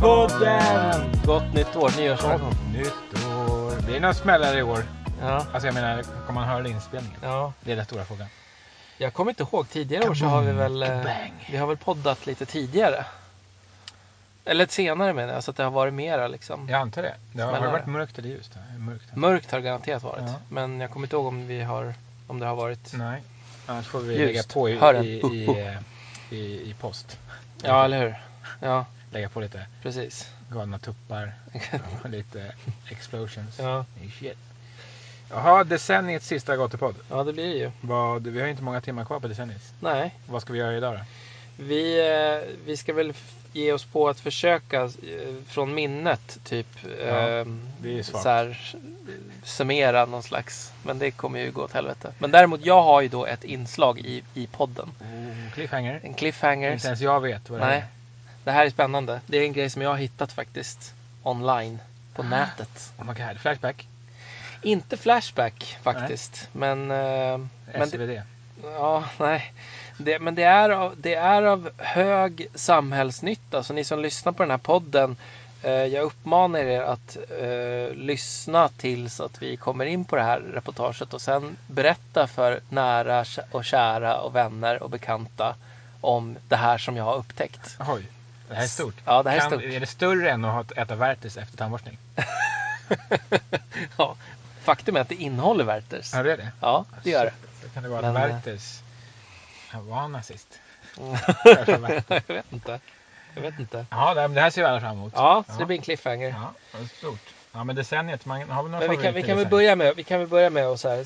Jättepodden! Gott nytt år, nyårsafton. Nytt år. Det är några smällar i år. Ja. Alltså jag menar, kommer man höra inspelningen? ja. Det är den stora frågan. Jag kommer inte ihåg, tidigare år så har vi väl, eh, Kabang. vi har väl poddat lite tidigare. Eller senare menar jag, så att det har varit mera liksom. Jag antar det. Det har, har det Smällare. varit mörkt eller ljust? Mörkt. Mörkt har garanterat varit. Ja. Men jag kommer inte ihåg om, vi har, om det har varit... Nej. Annars får vi Ljust. lägga på i, Hör den. i, i, i, i post. Ja, eller hur? Ja, Lägga på lite precis. galna tuppar och lite explosions. Ja, Shit. Jaha, decenniets sista gatupodd. ja det blir det ju. Vad, vi har ju inte många timmar kvar på decenniet. Nej, Vad ska vi göra idag då? vi, eh, vi ska väl ge oss på att försöka eh, från minnet typ Ja, eh, svagt. så här, summera någon slags. Men det kommer ju gå åt helvete. Men däremot jag har ju då ett inslag i, i podden. Oh, cliffhanger. En cliffhanger. Inte ens jag vet vad det Nej, är. Det här är spännande. Det är en grej som jag har hittat faktiskt online på nätet. Oh my god, flashback. Inte Flashback faktiskt, men, eh, men det, SvD. ja, nej. Det, men det är, av, det är av hög samhällsnytta. Så ni som lyssnar på den här podden, eh, jag uppmanar er att eh, lyssna tills att vi kommer in på det här reportaget och sen berätta för nära och kära och vänner och bekanta om det här som jag har upptäckt. Oj, det här är stort. Ja, det här är kan, stort. Är det större än att äta Werthers efter tandborstning? Ja, faktum är att det innehåller Werthers. Ja, det är det. Ja, det gör det. Så kan det vara Men, att eh, Werthers han var han nazist. jag vet inte. Jag vet inte. Ja, det här ser vi alla fram emot. Ja, så Ja. det blir en cliffhanger. Ja, det är stort. Ja, men decenniet, man har väl några Men vi kan, vi kan väl börja med, vi kan väl börja med att så här,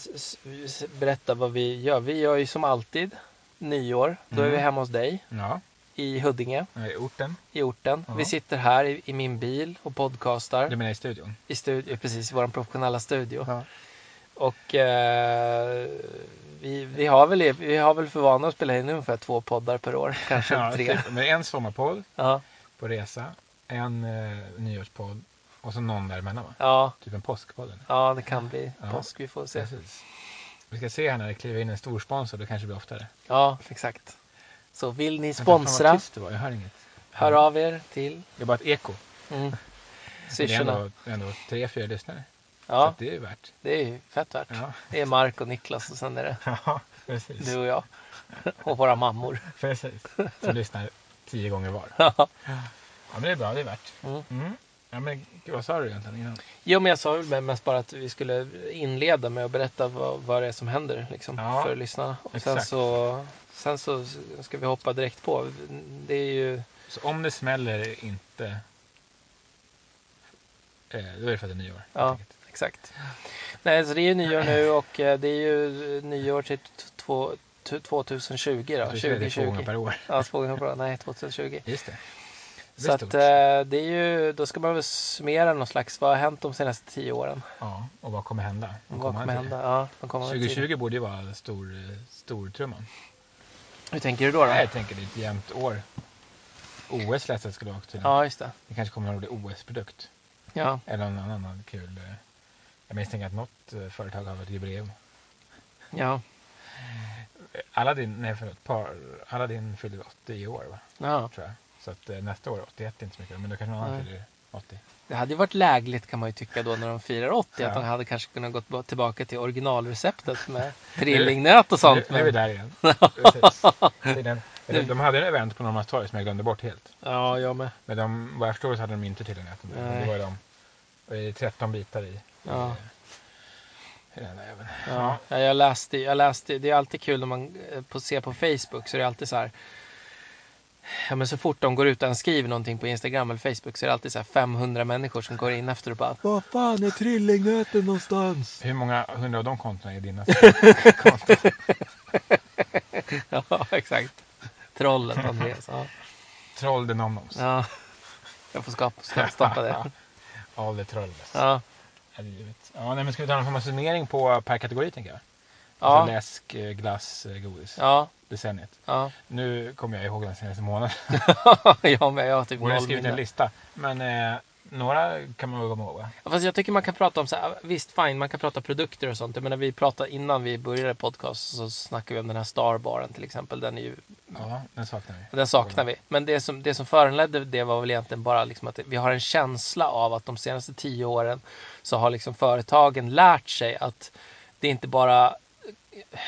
berätta vad vi gör. Vi gör ju som alltid nyår. Då är vi Mm. hemma hos dig? Ja, i Huddinge, i orten. i orten. Ja. Vi sitter här i, i min bil och podcastar Du menar i studion? i studio, precis i vår professionella studio. Ja. Och eh, vi, vi, har väl, vi har väl för vana att spela in ungefär två poddar per år, kanske Ja, tre. typ, en sommarpodd Ja, på resa, en eh, nyårspodd och så någon däremellan va? ja, Typ en påskpodd. ja, det kan bli påsk. Vi får se. Precis. Vi ska se här när det kliver in en stor sponsor, då kanske det blir oftare. Ja, exakt. Så vill ni sponsra, hör hör av er till Det är bara ett eko. mm, Det är ändå, ändå tre, fyra lyssnare. Så Ja, att det är ju värt. det är ju fett värt. Ja, Det är Mark och Niklas och sen är det ja du och jag. Och våra mammor. Precis. Som lyssnar tio gånger var. Ja. Ja, men det är bra, det är värt. Mm. Mm. Ja, men vad sa du egentligen innan? Jo, men jag sa väl mest bara att vi skulle inleda med att berätta vad, vad det är som händer liksom, Ja, för lyssnarna. Och sen exakt. så, sen så ska vi hoppa direkt på. Det är ju... Så om det smäller inte, eh, då är det för att det är nyår. Ja. Exakt. Nej, så det är ju nyår nu och eh, det är ju nyår till t- två- t- 2020 då. Kör det två gånger 2020. per år. Ja, två gånger per år. Nej, 2020. Just det. Det Så att eh, det är ju, då ska man väl summera någon slags, vad har hänt de senaste tio åren? Ja, och vad kommer hända? Vad kommer tiden? hända? Ja, tiden. 2020 borde ju vara stor, stortrumman. Hur tänker du då? då? Nej, jag tänker det är ett jämnt år. OS läste jag skulle vara till. Ja, just det. Det kanske kommer en rolig OS-produkt. Ja, Eller någon annan kul. eh, Jag misstänker att något eh, företag har ett jubileum. ja, Aladdin, nej förlåt, par, Aladdin fyller 80 i år va? ja. Tror jag. Så att eh, nästa år 81 är inte så mycket. Men då kanske någon annan fyller 80. Det hade ju varit lägligt kan man ju tycka då när de firar 80 att Ja. de hade kanske kunnat gå tillbaka till originalreceptet med trillingnöt och sånt. Nu, nu är vi där igen. Är den, Nu. de hade en event på Norrmalmstorg som jag glömde bort helt. Ja, jag med. Men de, vad jag förstår så hade de inte ätit det. Var de. Det är 13 bitar i. Ja. Ja, ja, jag läste, jag läste, det är alltid kul när man eh, på, ser på Facebook så är det alltid så här. Ja, men så fort de går ut och skriver någonting på Instagram eller Facebook så är det alltid så här 500 människor som går in efter och bara Vad fan är trillingnöten någonstans? Hur många hundra av de kontona är dina? konton? ja, exakt. Trollet Andreas. Ja. Troll the nomnoms. ja. Jag får skapa, skapa, stoppa det. All the trolls. Ja. Ja, nej, men ska vi ta någon form av summering på per kategori tänker jag? Ja. Alltså läsk, eh, glass, eh, godis. Ja. Decenniet. Ja. Nu kommer jag ihåg den senaste månaden. jag med. Jag har typ Borde skrivit en lista. Men eh, några kan man väl komma ihåg va? Ja, Fast jag tycker man kan prata om så här, visst fine, man kan prata produkter och sånt. Jag menar vi pratade innan vi började podcast så snackade vi om den här Starbaren till exempel. Den är ju, Ja, den saknar vi. den saknar vi. Men det som, det som föranledde det var väl egentligen bara liksom att vi har en känsla av att de senaste tio åren så har liksom företagen lärt sig att det är inte bara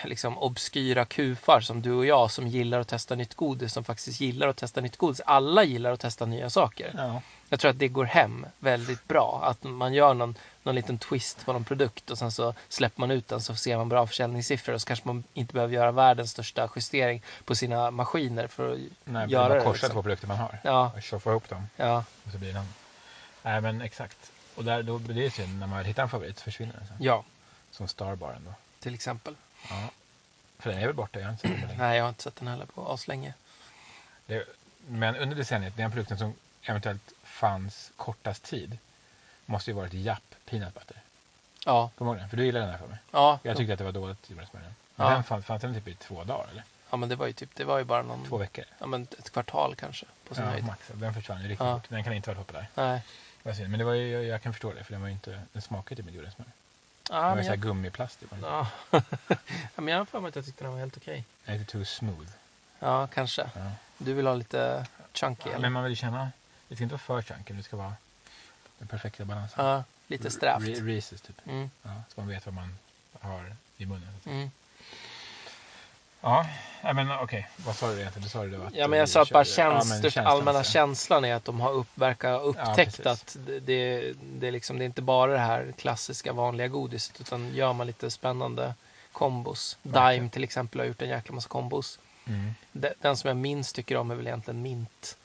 liksom obskyra kufar som du och jag som gillar att testa nytt godis som faktiskt gillar att testa nytt godis. Alla gillar att testa nya saker. Ja, Jag tror att det går hem väldigt bra. Att man gör någon, någon liten twist på någon produkt och sen så släpper man ut den så ser man bra försäljningssiffror och så kanske man inte behöver göra världens största justering på sina maskiner för att nej, göra det. korsa liksom. två produkter man har. Ja, Och tjoffa ihop dem. ja, Och så blir det någon. Nej men exakt. Och där, då blir det synd när man hittar en favorit försvinner den ja, Som Starbaren då. Till exempel. Ja. För den är väl borta, jag har inte sett den. Nej, jag har inte sett den heller på aslänge. Det, men under decenniet, den produkten som eventuellt fanns kortast tid måste ju varit Japp Peanut Butter. Ja, Kommer du ihåg den? För du gillade den här för mig. ja, Jag tyckte att det var dåligt jordnötssmör. Men Ja. den fanns, fanns den typ i två dagar eller? ja, men det var ju typ, det var ju bara någon, Två veckor? ja men ett kvartal kanske på sin Ja, höjd. max. Den försvann ju riktigt Ja. fort. Den kan inte ha varit populär. Nej. Men det var ju, jag, jag kan förstå det för den var ju inte, den smakade typ inte jordnötssmör. Ja, det var jag, gummiplast typ. ja. ja, men jag har för mig att jag tyckte den var helt okej. Är lite too smooth. Ja, kanske. Ja. Du vill ha lite chunky Ja, men man vill känna, det ska inte vara för chunky, det ska vara den perfekta balansen. Ja, lite strävt. Re- Reese's typ. Mm, Ja, så man vet vad man har i munnen. mm. Ja, men okej. Vad sa du egentligen? Du sa ju då att Ja, men jag sa att bara körde- ja, men känslan, allmänna så. känslan är att de har upp, verkar upptäckt precis. att det, det, det, är liksom, det är inte bara det här klassiska vanliga godiset utan gör man lite spännande kombos. Dime till exempel har gjort en jäkla massa kombos. Mm. De- Den som jag minst tycker om är väl egentligen mint.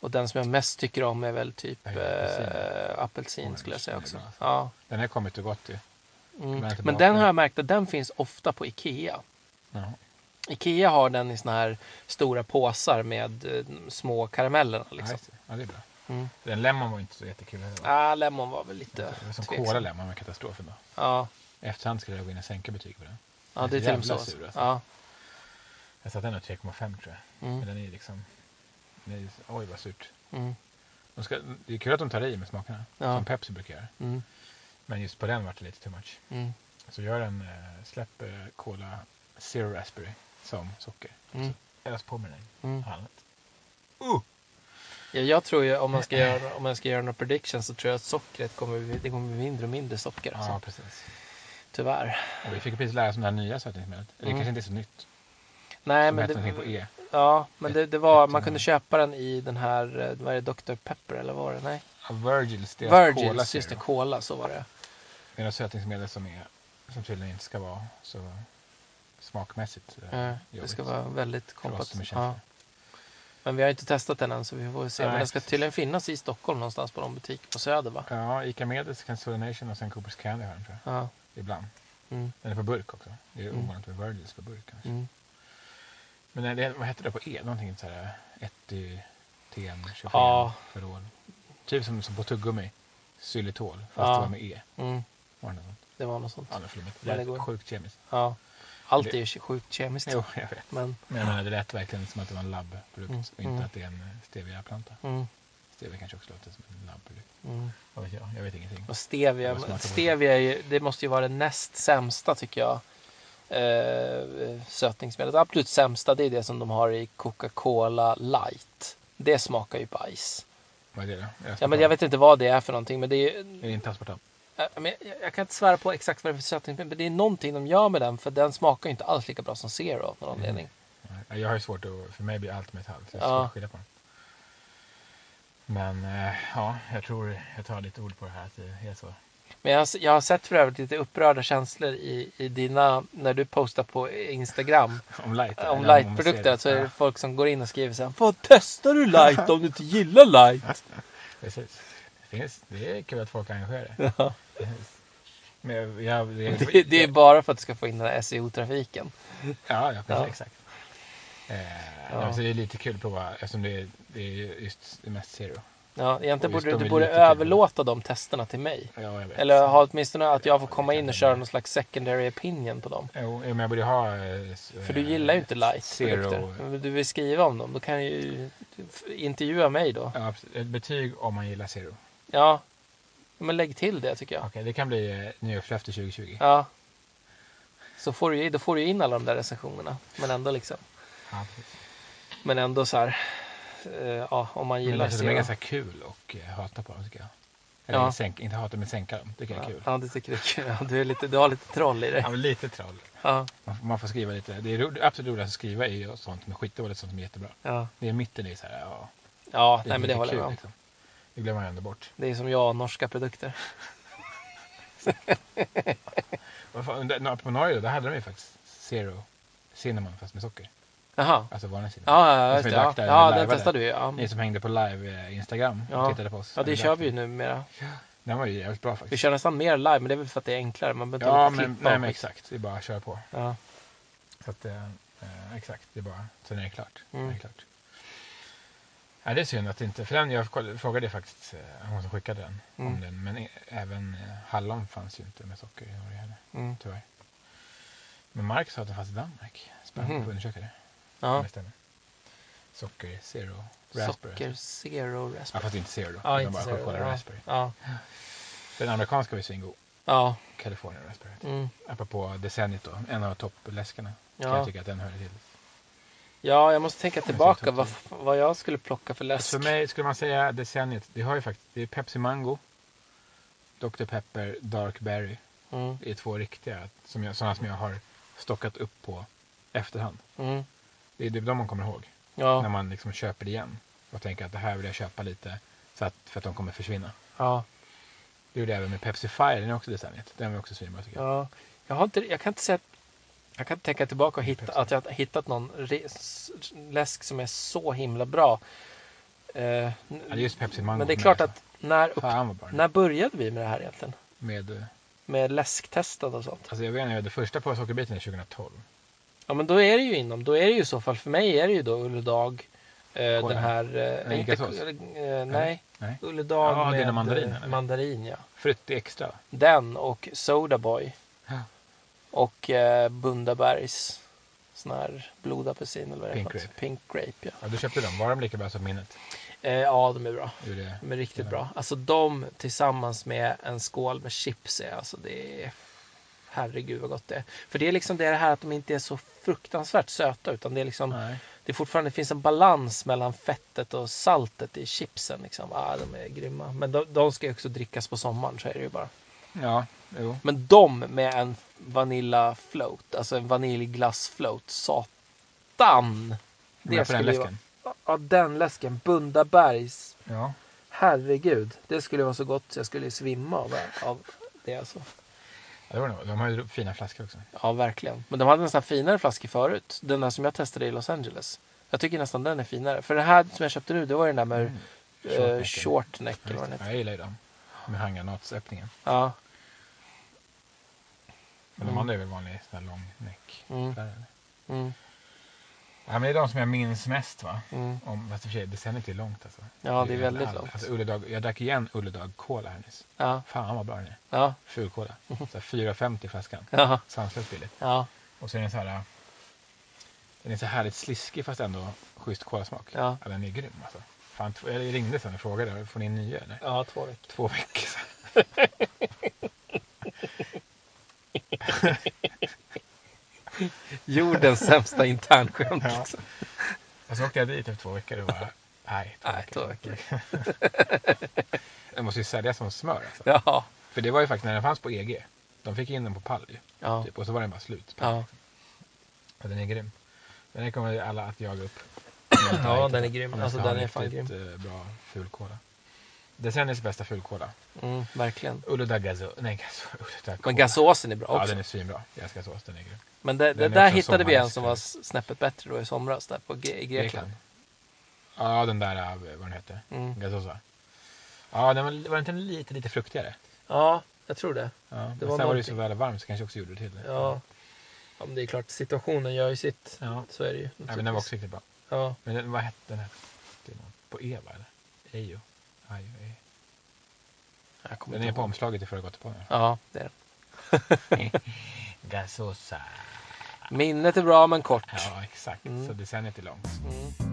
Och den som jag mest tycker om är väl typ Ja, äh, apelsin Orange, skulle jag säga också. bra. Ja, Den har kommit och gått ju. mm. Men den har jag märkt att den finns ofta på Ikea. Ja. Ikea har den i såna här stora påsar med eh, små karamellerna. Liksom. ja, det är bra. Mm. Den lemon var inte så jättekul heller. Ah, lemon var väl lite Det var som tveksam. Cola Lemon var katastrofen då. Ja, Efterhand skulle jag gå in och sänka betyg på den. ja det är till och med jävla så. sur, alltså. Ja, Jag satte den nog 3,5 tror jag. Men mm, den är liksom... Den är, oj vad surt. mm, De ska, det är kul att de tar i med smakerna. Ja. Som Pepsi brukar göra. mm, Men just på den var det lite too much. mm, Så gör en, eh, släpp eh, Cola Zero Raspberry som socker. mm, Ös på med den. mm. Uh! Ja, jag tror ju om man ska göra, om man ska göra några predictions så tror jag att sockret kommer, det kommer bli mindre och mindre socker. Alltså. Ja, precis. Tyvärr. Och vi fick precis lära oss om det här nya sötningsmedlet. Mm. Det kanske inte är så nytt. Nej, som men det, på E. ja, men det, det var, man kunde köpa den i den här, eh, vad är det, Dr. Pepper eller vad var det? Nej, Ja, Virgils, deras Cola Virgils, just det. Cola, så var det. Det är något sötningsmedel som, är, som tydligen inte ska vara så smakmässigt eh, Eh, Det ska vara väldigt kompatibelt. Ja. Men vi har inte testat den än så vi får se. Nej, Men den ska tydligen finnas i Stockholm någonstans på någon butik på Söder va? Ja, Ica Medis, Consolidation och sen Coopers Candy har den tror jag. Ja. Ibland. Mm, Den är på burk också. Det är Mm. ovanligt med Virgils på burk kanske. mm. Men det- vad hette det på E? Någonting så här 1 TM 25 Ja. förråd. Typ som, som på tuggummi. Xylitol. Fast Ja. det var med E. Mm. Var det något sånt? Det var något sånt. Ja, det det är sjukt kemiskt. Ja. Allt är Det- ju sjukt kemiskt. Jo, jag vet. Men, Men menar, det lät verkligen som att det var en labbprodukt. Mm, Och inte mm. att det är en stevia-planta. mm, Stevia kanske också låter som en labbprodukt. mm. Vad vet jag? Jag vet ingenting. Och stevia, stevia är ju, det måste ju vara det näst sämsta tycker jag. Eh, sötningsmedlet. Det absolut sämsta det är det som de har i Coca-Cola light. Det smakar ju bajs. Vad är det då? Ja, men jag vet inte vad det är för någonting. Men det är, Är det inte aspartam? Men jag, jag kan inte svära på exakt vad det är för sötningsmedel. Men det är någonting de gör med den. För den smakar ju inte alls lika bra som Zero av någon Mm. anledning. Nej, Jag har ju svårt att, för mig blir allt metall. Så jag Ja. att skilja på dem. Men eh, ja, jag tror jag tar lite ord på det här att det är så. Men jag, har- jag har sett för övrigt lite upprörda känslor i, i dina, när du postar på Instagram Om light? om lightprodukter. Så är det Ja, folk som går in och skriver så här. Vad testar du light om du inte gillar light? precis. Det, finns, det är kul att folk engagerar sig. Ja. Men jag, det, Det, det är bara för att du ska få in den här SEO-trafiken. Ja, ja, precis, Ja. exakt. Eh, Ja. ja. så det är lite kul att prova eftersom det är, det är just det mest zero. Ja, egentligen borde de du borde överlåta de testerna till mig. Ja, jag vet. Eller ha åtminstone att jag får komma in och köra någon slags secondary opinion på dem. Jo, men jag borde ha... eh, s- För du eh, gillar ju inte light Zero. produkter. Men Du vill skriva om dem. Då kan du ju intervjua mig då. Ja, ett betyg om man gillar zero. Ja. Men lägg till det tycker jag. Okej, det kan bli eh, nyårslöfte 2020. Ja. Så får du, då får du in alla de där recensionerna. Men ändå liksom. Ja. Men ändå så här. eh, ja, om man Men gillar alltså, de är ganska kul och eh, hata på dem tycker jag. Eller Ja. sänk, inte hata men sänka dem, tycker jag är kul. Ja, du tycker det är kul. Ja, du, är lite, du har lite troll i dig. Ja, men lite troll. Ja, Man får, man får skriva lite. Det är ro, det absolut roligast att skriva är ju sånt med skitdåligt, sånt som är jättebra. ja. Det är mitten i så här, ja. ja Det är nej, men det håller jag med om. liksom. Det glömmer man ändå bort. Det är som jag, norska produkter. På Norge där hade de ju faktiskt Zero Cinnamon fast med socker. Jaha. Alltså vanlig cinnamon. Ja, ja, som just vi det. Ja, ja vi den testade du ju. Ja. Ni som hängde på live eh, Instagram och Ja. tittade på oss. ja, det kör vi ju numera. Den var ju jävligt bra Vi faktiskt. kör nästan mer live, men det är väl för att det är enklare. Man behöver inte Ja, och men, klippa nej, men skit. exakt. Det är bara att köra på. Ja. Så att, eh, eh, exakt, det är bara, sen är det klart. Mm. Det är klart. Ja, det är synd att inte, för den, jag frågade faktiskt eh, hon som skickade den om Mm. den, men e- även eh, hallon fanns ju inte med socker i Norge heller, Mm. tyvärr. Men Mark sa att den fanns i Danmark. Spännande, Mhm. får undersöka det. Ja. Om det stämmer. Socker, zero, raspberry. Socker, zero, Ja, raspberry. fast inte zero då. Ja, inte bara zero. Ja. raspberry. Ja. Den amerikanska var ju svingod. Ja. California raspberry. Mm. Apropå decenniet då, en av toppläskarna. Kan Ja. jag tycka att den hör till. Ja, jag måste tänka tillbaka vad, vad jag skulle plocka för läsk. För mig skulle man säga decenniet, det har ju faktiskt, det är Pepsi Mango, Dr Pepper, Dark Berry. Mm. Det är två riktiga, som jag, sådana som jag har stockat upp på efterhand. Mm. Det är de man kommer ihåg. När Ja. man liksom köper det igen. Och tänker att det här vill jag köpa lite så att, för att de kommer försvinna. Ja. Det gjorde jag även med Pepsi Fire, den är också decenniet. Den var också svinbra tycker jag. ja. Jag, har inte, jag kan inte säga att jag kan tänka tillbaka och hitta, att jag har hittat någon läsk som är så himla bra. Eh, just Pepsi Mango men det är klart att när, upp, när började vi med det här egentligen? Med, eh, Med läsktestande och sånt? alltså jag vet inte, det första på sockerbiten är 2012. Ja men då är det ju inom, då är det ju i så fall, för mig är det ju då Ulledag, eh, Kolla. den här, eh, Nej, inte, eh, nej, Nej. Ulledag Ja, med eller? mandarin ja. Frutti extra. Den och Sodaboy. Ja. Och eh, Bundabergs sån här blodapelsin eller vad det Pink grape. Pink grape ja. Ja, du köpte dem. Var de lika bra som minnet? Eh, ja, de är bra. Det... De är riktigt Ja. bra. Alltså de tillsammans med en skål med chips är alltså det är Herregud vad gott det är. För det är liksom det här att de inte är så fruktansvärt söta utan det är liksom Nej. Det är fortfarande det finns en balans mellan fettet och saltet i chipsen. Liksom. Ah, de är grymma. Men de, de ska ju också drickas på sommaren så är det ju bara. Ja, jo. Men de med en vanilla float, alltså en vaniljglass float, satan! Det på den läsken. vara, ja den läsken, Bundabergs, Ja. herregud. Det skulle vara så gott så jag skulle svimma av, av det alltså. ja, det. De har ju fina flaskor också. Ja, verkligen. Men de hade nästan finare flaskor förut. Den där som jag testade i Los Angeles. Jag tycker nästan den är finare. För den här som jag köpte nu, det var den där med Mm. eh, Short short neck eller vad den heter. Jag gillar ju dem. Med handgranatsöppningen. Ja. Men de Mm. andra är väl vanlig sån här lång neck. Mm. Mm. Ja, men det är de som jag minns mest va? Mm. Om, fast i och för sig, decenniet är långt alltså. Ja, det är väldigt all- långt. Alltså, Ulledag, jag drack igen Ulledag Cola här nyss. Ja. Fan vad bra den är. Ja. Ful Cola. Så här 4,50 flaskan. Ja. Sanslöst billigt. Ja. Och så är den så här. Den är så härligt sliskig fast ändå schysst kolasmak. Ja. den är grym alltså. Fan, jag ringde sen och frågade, får ni en ny eller? Ja, två veckor. Två veckor sedan. Jordens sämsta internskämt. Ja. Och så åkte jag dit efter två veckor och bara, nej, två Nej, två veckor. Den måste ju säljas som smör alltså. Ja. För det var ju faktiskt när den fanns på EG. De fick in den på pall ju. Ja. Typ, och så var den bara slut. Ja. Och den är grym. Den här kommer alla att jaga upp. Ja, den är grym. Alltså, den en är fan riktigt, eh, bra fulkola. Decenniets bästa fulkola. Mm, verkligen. Uludda Gazo. Nej, Gazo. Uludda Men gasåsen är bra Ja, också. den är svinbra. Jag älskar sås. Den är grym. Men det, det där hittade vi en som var snäppet bättre då i somras där på G- i Grekland. Ja, den där, eh, vad den hette. Mm. Gazosa. Ja, den var, var inte lite, lite fruktigare? Ja, jag tror det. Ja, men var sen var det ju någonting. så väl varmt så kanske också gjorde det till det. Ja. ja men det är klart, situationen gör ju sitt. Ja. Så är det ju. Ja, men den var också riktigt bra. Ja. Men vad hette den? Här? På Eva eller? Ejo? Aj, aj. Jag kommer Den inte är på ihåg. omslaget i Före gott på den. Ja, det är den. Gazosa. Minnet är bra men kort. Ja, exakt. Mm. Så decenniet är långt. Mm.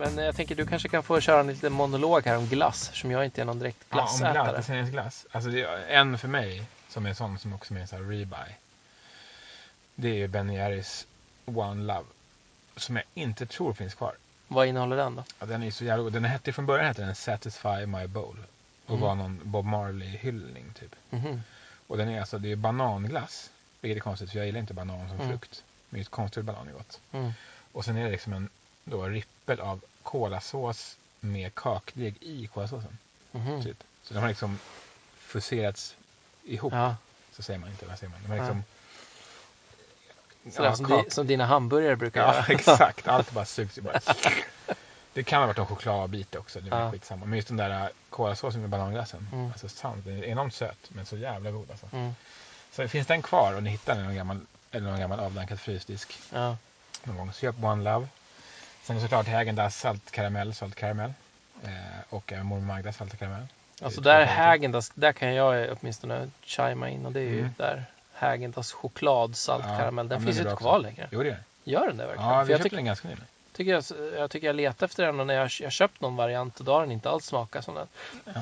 Men jag tänker du kanske kan få köra en liten monolog här om glass som jag inte är någon direkt Ja, om glass, glassätare. italiensk glass. Alltså en för mig som är sån som också är sån här rebuy. Det är ju Ben Jerrys One Love. Som jag inte tror finns kvar. Vad innehåller den då? Ja, den är så jävla god. Den hette från början hette den Satisfy My Bowl. Och Mm. var någon Bob Marley-hyllning typ. Mhm. Och den är alltså, det är bananglass. Vilket är konstigt för jag gillar inte banan som Mm. frukt. Men just konstgjord banan är gott. Mm. Och sen är det liksom en då, rippel av kolasås med kakdeg i kolasåsen. Mhm. Typ. Så de har liksom fuserats ihop. Ja, Så säger man inte, vad säger man? De har Ja. liksom... sådär som, kak- di, som dina hamburgare brukar Ja, göra. exakt. Allt bara sugs bara. Det kan ha varit en chokladbit också, det är Ja. skitsamma. Men just den där äh, kolasåsen med bananglassen. Mm. Alltså sant, den är enormt söt men så jävla god alltså. Mm. Så finns den kvar och ni hittar den i någon gammal, eller någon gammal avdankad frysdisk Ja. någon gång, så köp One Love. Sen såklart Häagen-Dazs saltkaramell, saltkaramell. Eh, och eh, mormor Magdas saltkaramell. Alltså där två Häagen-Dazs, där kan jag åtminstone chima in och det är ju Mm. där Häagen-Dazs choklad, saltkaramell, den ja, finns ju inte kvar längre. Jo det. Gör den det verkligen? Ja, vi jag köpte tycker, den ganska nyligen. tycker jag, jag tycker jag letar efter den och när jag, jag köpt någon variant och då har den inte alls smakat som den. Ja.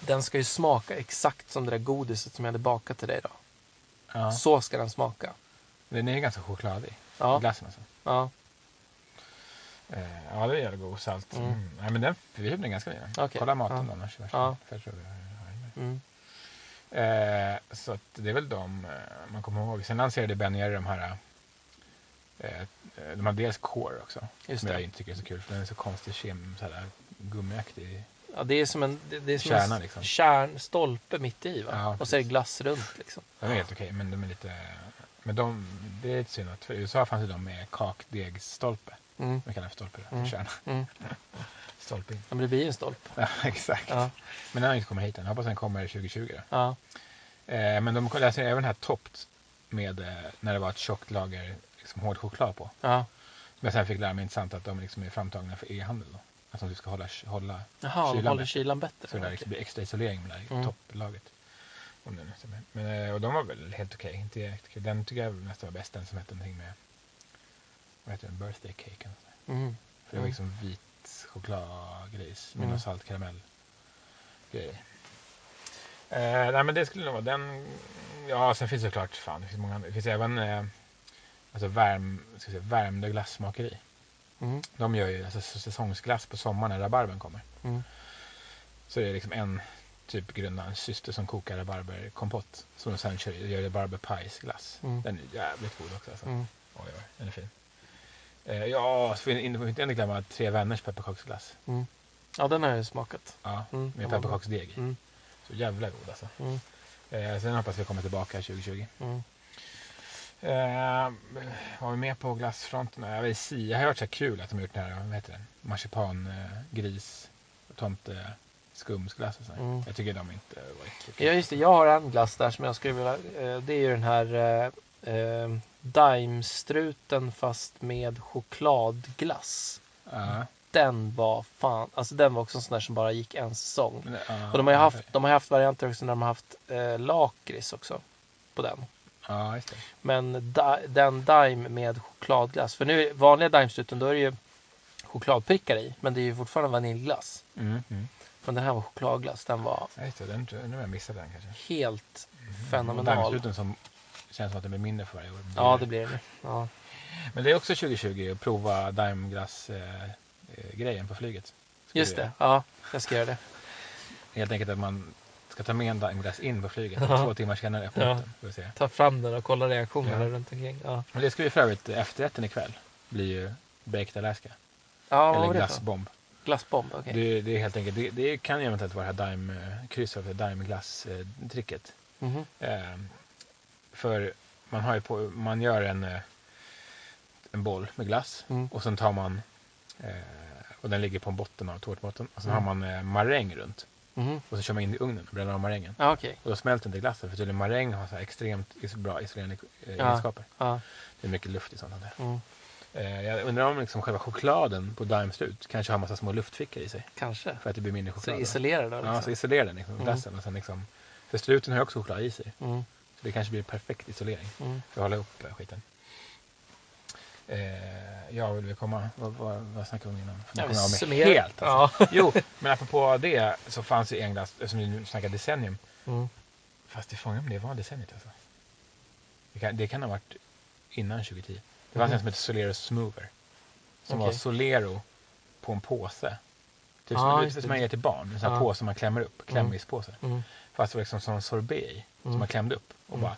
Den ska ju smaka exakt som det där godiset som jag hade bakat till dig då. Ja. Så ska den smaka. Den är ganska chokladig. Ja, Glassen alltså. ja, ja, det är god salt. Mm. Mm. Nej, men den, vi köpte den ganska nyligen. Okej, Kolla maten ja. annars. Ja. För jag tror vi har- mm, Eh, så att det är väl de eh, man kommer ihåg. Sen lanserade Ben Jerry de här eh, eh, de har dels Core också. just som jag det. inte tycker är så kul för den är så konstig kem, så här gummiaktig. Ja, det är som en, det, är som Kärna, en liksom. kärnstolpe mitt i va? Ja, och så är det glass runt liksom. De är helt okej men de är lite men de, det är lite synd att för i USA fanns ju de med kakdegsstolpe. Mm, Man det för stolpe då, Mm. kärna. mm. Stolpe. Ja, men det blir ju en stolpe. Ja, exakt. Ja, Men den har inte kommit hit än. Jag hoppas den kommer 2020 då. ja, Eh, men de läser även här toppt med eh, när det var ett tjockt lager liksom, hård choklad på. ja. Men jag sen fick lära mig intressant att de liksom är framtagna för e-handel. Då. Att de ska hålla, hålla Jaha, Kylan håller kylan bättre. så det där Okej. liksom blir extra isolering med det här Mm. topplagret. Om det nu. Men, eh, och de var väl helt okej. Inte jättekul. Den tycker jag nästan var bäst. Den som hette någonting med vad heter den? Birthday cake. Mm. För det var Mm. liksom vit chokladgrejs med Mm. någon saltkaramell grej. Eh, nej men det skulle nog vara den. Ja sen finns det såklart fan det finns många andra. Det finns även eh, alltså värm, ska säga, värmde glassmakeri. Mm. De gör ju alltså, säsongsglass på sommaren när rabarbern kommer. Mm. Så är det liksom en typ grundar en syster som kokar rabarberkompott. Som de sen kör, gör rabarberpajsglass. Mm. Den är jävligt god också alltså. Mm. Oj, oj, den är fin. Eh, ja, så får vi inte glömma tre vänners pepparkaksglass. Ja, den har jag smakat. Ja, Mm. med pepparkaksdeg. Mm. Så jävla god alltså. Mm. Eh, sen hoppas vi kommer tillbaka 2020. Mm. Eh, vad har vi med på glassfronten? Jag vet si, jag har hört så kul att de har gjort den här, vad heter den? Marsipan, eh, tomte, skumsglass och sånt. Mm. Jag tycker de inte var okej. Ja, just det. Jag har en glass där som jag skulle vilja... Eh, det är ju den här eh, eh, Daimstruten fast med chokladglass. Ja, Den var fan... Alltså den var också en sån där som bara gick en säsong. ja, Och de har ju haft, de har haft varianter också när de har haft eh, lakrits också. På den. Det. Men da, den Daim med chokladglass. För nu vanliga Daimstruten då är det ju chokladprickar i. Men det är ju fortfarande vaniljglass. Mm, mm. Men den här var chokladglass. Den var. Den, nu har jag missat den kanske. helt Mm. fenomenal. Och Daimsluten känns som att den blir mindre för varje år. Ja, det blir det. Ja. Men det är också 2020 att prova Daimglass-grejen eh, grejen på flyget. Ska Just det. Ja, jag ska göra det. Helt enkelt att man ska ta med en Daimglass in på flyget. Ja. Två timmar senare öppna Ja. se. Ta fram den och kolla reaktionerna Ja. runt omkring. Ja, Men det ska vi för övrigt, efterrätten ikväll blir ju Baked Alaska. ja eller det för? glassbomb. Glassbomb, okej. Det, det är helt enkelt, det, det kan ju eventuellt vara det här Daim, kryss över Daimglass-tricket. Mhm. Eh, för man har på, man gör en, eh, en boll med glass Mm. och sen tar man eh, och den ligger på botten av tårtbotten och sen Mm. har man eh, maräng runt Mhm. och så kör man in i ugnen och bränner av marängen. Ja, okej. Och då smälter inte glassen för tydligen maräng har så här extremt is- bra isolerande Ja. egenskaper. Ja. Det är mycket luft i sånt här. Mm. Eh, jag undrar om liksom själva chokladen på Daimstrut kanske har massa små luftfickor i sig Kanske. för att det blir mindre Så choklad. då. isolera då. Ja, Liksom. så isolerar den liksom, Mm. glassen och sen liksom för struten har ju också choklad i sig. Mm. Det kanske blir perfekt isolering Mm. för att hålla upp eh, skiten. Eh, ja, vill vi komma? Vad, vad, vad snackade vi om innan? Nu kommer jag av mig helt. Alltså. Ja. Jo, men apropå det så fanns det en glass, som vi nu snackar decennium. Mm. Fast det frågan om det var decenniet alltså. Det kan, det kan ha varit innan 2010. Det fanns Mhm. en som hette Solero Smoother. Som var Okej. Solero på en påse. Typ som, lite som det. man ger till barn. En sån här Ja. påse man klämmer upp. Klämmispåse. Mm. Fast det var liksom som en sorbet i. Som Mm. man klämde upp och Mm. bara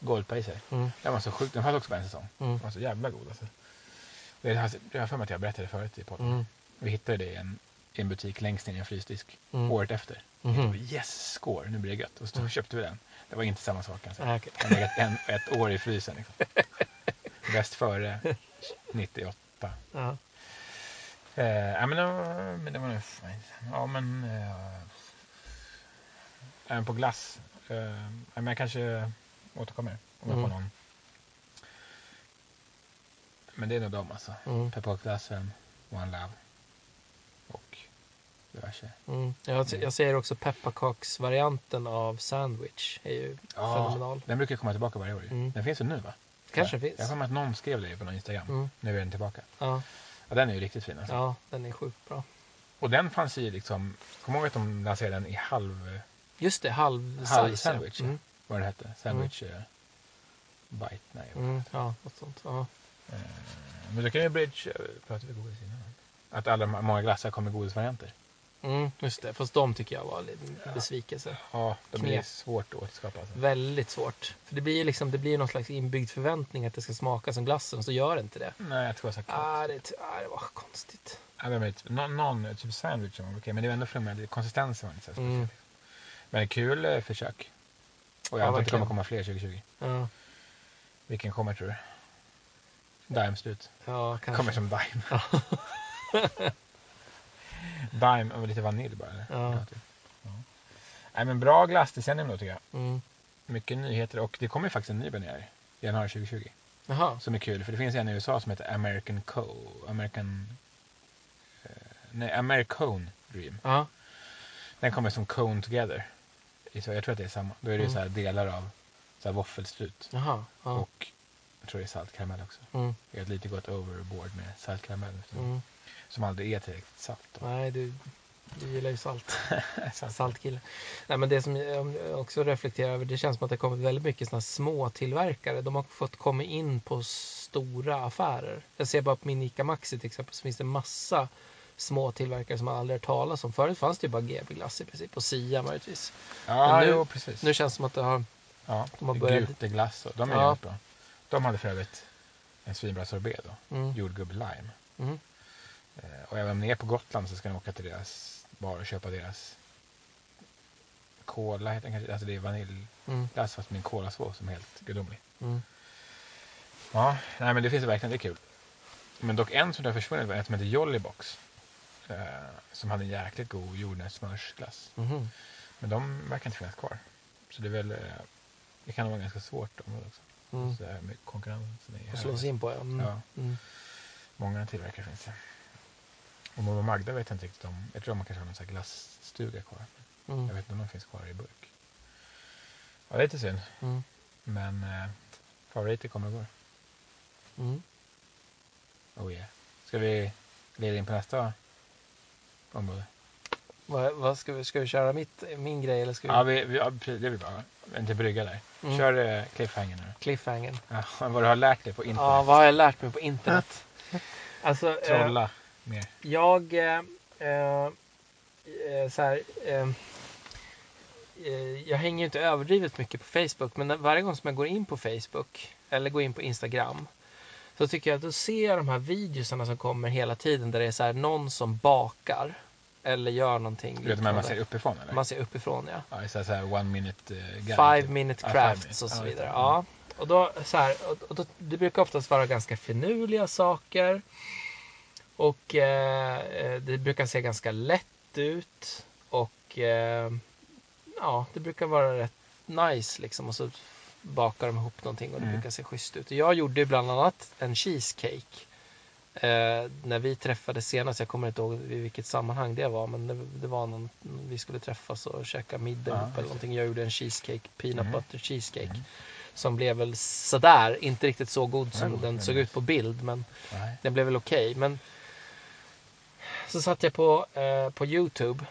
golpade i sig. Mm. Den var så sjukt. Den fanns också på en säsong. Mm. Den var så jävla god alltså. Det har jag för mig att jag berättade förut i podden. Mm. Vi hittade det i en, i en butik längst ner i en frysdisk. Mm. Året efter. Mhm. Och yes, score, nu blir det gött. Och så Mm. köpte vi den. Det var inte samma sak kan jag säga. Ah, okej. Den har legat en, ett år i frysen. Liksom. Bäst före 98. Ja. Eh, ja, men, det var- men det var nog. Ja, men... Eh, även på glass. Eh, ja, men jag kanske återkommer om jag får Mm. någon. Men det är nog de alltså. Mm. Pepparkaksglassen, One Love och diverse. Mm. Jag, jag säger också pepparkaksvarianten av sandwich. är ju fenomenal. Den brukar komma tillbaka varje år. Mm. Den finns ju nu va? Kanske jag, finns. Jag mig att någon skrev det på någon Instagram. Mm. Nu är den tillbaka. Ja, Ja, den är ju riktigt fin alltså. ja, den är sjukt bra. Och den fanns ju liksom, kommer ihåg att de lanserade den i halv, Just det, halv, halv size, sandwich. Ja. Mm. Vad det hette? Sandwich eh, bite? Nej. Mm. ja, något sånt. Ja. Eh, men då kan ju Bridge, eh, pratade vi godis innan? Att alla, många glassar kommer i godisvarianter. Mm, just det, fast de tycker jag var en besvikelse. Ja, de är Knep. svårt att återskapa. Alltså. Väldigt svårt. För det blir ju liksom, det blir någon slags inbyggd förväntning att det ska smaka som glassen, så gör det inte det. Nej, jag tror jag sagt. Ah, det, ah, det var konstigt. Ja, de är lite- någon, någon typ sandwich var okej, men det var ändå flummigt. Konsistensen var inte så speciell. Mm. Men kul eh, försök. Och jag Ja, antar att det kommer komma fler 2020. Ja, Vilken kommer tror du? Dime slut. ja kanske. Kommer som Dime. Ja. Dime och lite vanilj bara. Ja. typ. ja. Nej, men bra glassdecennium då tycker jag. Mm. Mycket nyheter och det kommer ju faktiskt en ny premiär i januari 2020. Jaha. Som är kul för det finns en i USA som heter American Co. American... Eh, nej, Americone Dream. Ja. Den kommer som Cone Together. Jag tror att det är samma. Då är det Mm. så här delar av så här våffelstrut. Jaha. Ja. Och jag tror det är saltkaramell också. Mm. Jag har lite gått overboard med saltkaramell. Mm. Som aldrig är tillräckligt salt. Då. Nej, du, du gillar ju salt. Salt. Saltkille. Nej, men det som jag också reflekterar över, det känns som att det har kommit väldigt mycket såna små tillverkare. De har fått komma in på stora affärer. Jag ser bara på min Ica Maxi till exempel så finns det massa små tillverkare som man aldrig hört talas om. Förut fanns det ju bara GB Glass i princip och Sia möjligtvis. Ja, Men nu- jo precis. Nu känns det som att det har... ja, de har börjat- Guteglass och de är Ja. bra. De hade för övrigt en svinbra sorbet då. Mm, Jordgubb lime. mm, Eh, och även om ni är på Gotland så ska ni åka till deras bar och köpa deras Cola heter den kanske. Alltså det är vaniljglass mm, fast med en kolasås som är helt gudomlig. mm. Ja, nej men det finns verkligen, det är kul. Men dock en som har försvunnit var en som heter Jollybox. Eh, som hade en jäkligt god jordnötssmörsglass. mhm. Men de verkar inte finnas kvar. Så det är väl, eh, det kan vara ganska svårt också. Mm. Så här med konkurrensen är Och slå sig in på ja. Mm. Ja. Mm. Många tillverkare finns det. Och Momo Magda vet jag inte riktigt om. Jag tror de kanske har någon sån här glassstuga kvar. Jag Mm. vet inte om de finns kvar i burk. Ja, det är lite synd. Mm. Men eh, favoriter kommer och går. Mm. Oh yeah. Ska vi leda in på nästa område? Vad, vad ska, vi, ska vi köra mitt, min grej eller ska vi... Ja, vi, vi, ja det blir bra. Inte brygga där. Mm. Kör eh, cliffhanger nu. Cliffhanger. Ja, vad du har lärt dig på internet. Ja, vad har jag lärt mig på internet? Alltså, eh, Trolla mer. jag... Eh, eh, eh, så här, eh, eh, jag hänger ju inte överdrivet mycket på Facebook, men varje gång som jag går in på Facebook eller går in på Instagram så tycker jag att då ser jag de här videosarna som kommer hela tiden där det är så här någon som bakar eller gör någonting. Du vet, man ser uppifrån eller? man ser uppifrån, ja. Ja, så här, så här one minute uh, guide. Five minute crafts och så vidare. Ja. Och då, så här, och, och då, det brukar oftast vara ganska finurliga saker. Och eh, eh, det brukar se ganska lätt ut. Och eh, ja, det brukar vara rätt nice liksom. Och så bakar de ihop någonting och det Mm. brukar se schysst ut. Och jag gjorde ju bland annat en cheesecake. Eh, när vi träffades senast, jag kommer inte ihåg i vilket sammanhang det var, men det, det var någon, vi skulle träffas och käka middag Ja, ihop eller någonting. Jag gjorde en cheesecake, peanut Mhm. butter cheesecake. Mhm. Som blev väl sådär, inte riktigt så god som Ja, den såg ut på bild, men den blev väl okej. Men så satt jag på, eh, på Youtube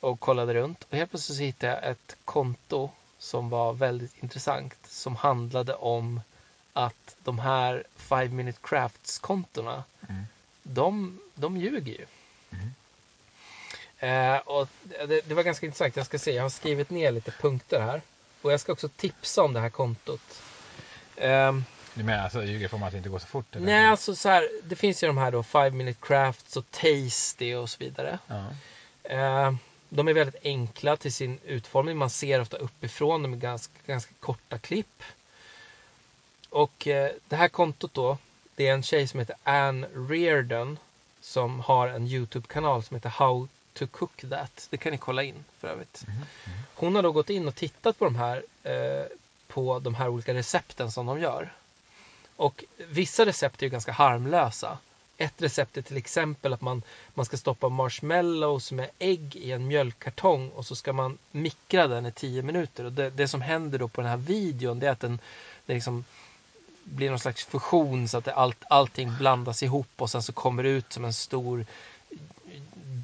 och kollade runt och helt plötsligt hittade jag ett konto som var väldigt intressant som handlade om att de här 5 minute crafts kontona Mm. de, de ljuger ju. Mm. Eh, och det, det var ganska intressant. Jag ska se, jag har skrivit ner lite punkter här. Och jag ska också tipsa om det här kontot. Ehm, Du menar alltså ljuger på att det inte går så fort? Eller? nej, alltså så här, det finns ju de här då 5 minute crafts och tasty och så vidare. Ja. Eh, de är väldigt enkla till sin utformning. Man ser ofta uppifrån. De är ganska, ganska korta klipp. Och eh, det här kontot då. Det är en tjej som heter Anne Reardon. Som har en YouTube-kanal som heter How to cook that. Det kan ni kolla in för övrigt. Mhm. Mhm. Hon har då gått in och tittat på de här eh, på de här olika recepten som de gör. Och vissa recept är ju ganska harmlösa. Ett recept är till exempel att man, man ska stoppa marshmallows med ägg i en mjölkkartong och så ska man mikra den i 10 minuter. Och det, det som händer då på den här videon det är att den, det liksom blir någon slags fusion så att allt, allting blandas ihop och sen så kommer det ut som en stor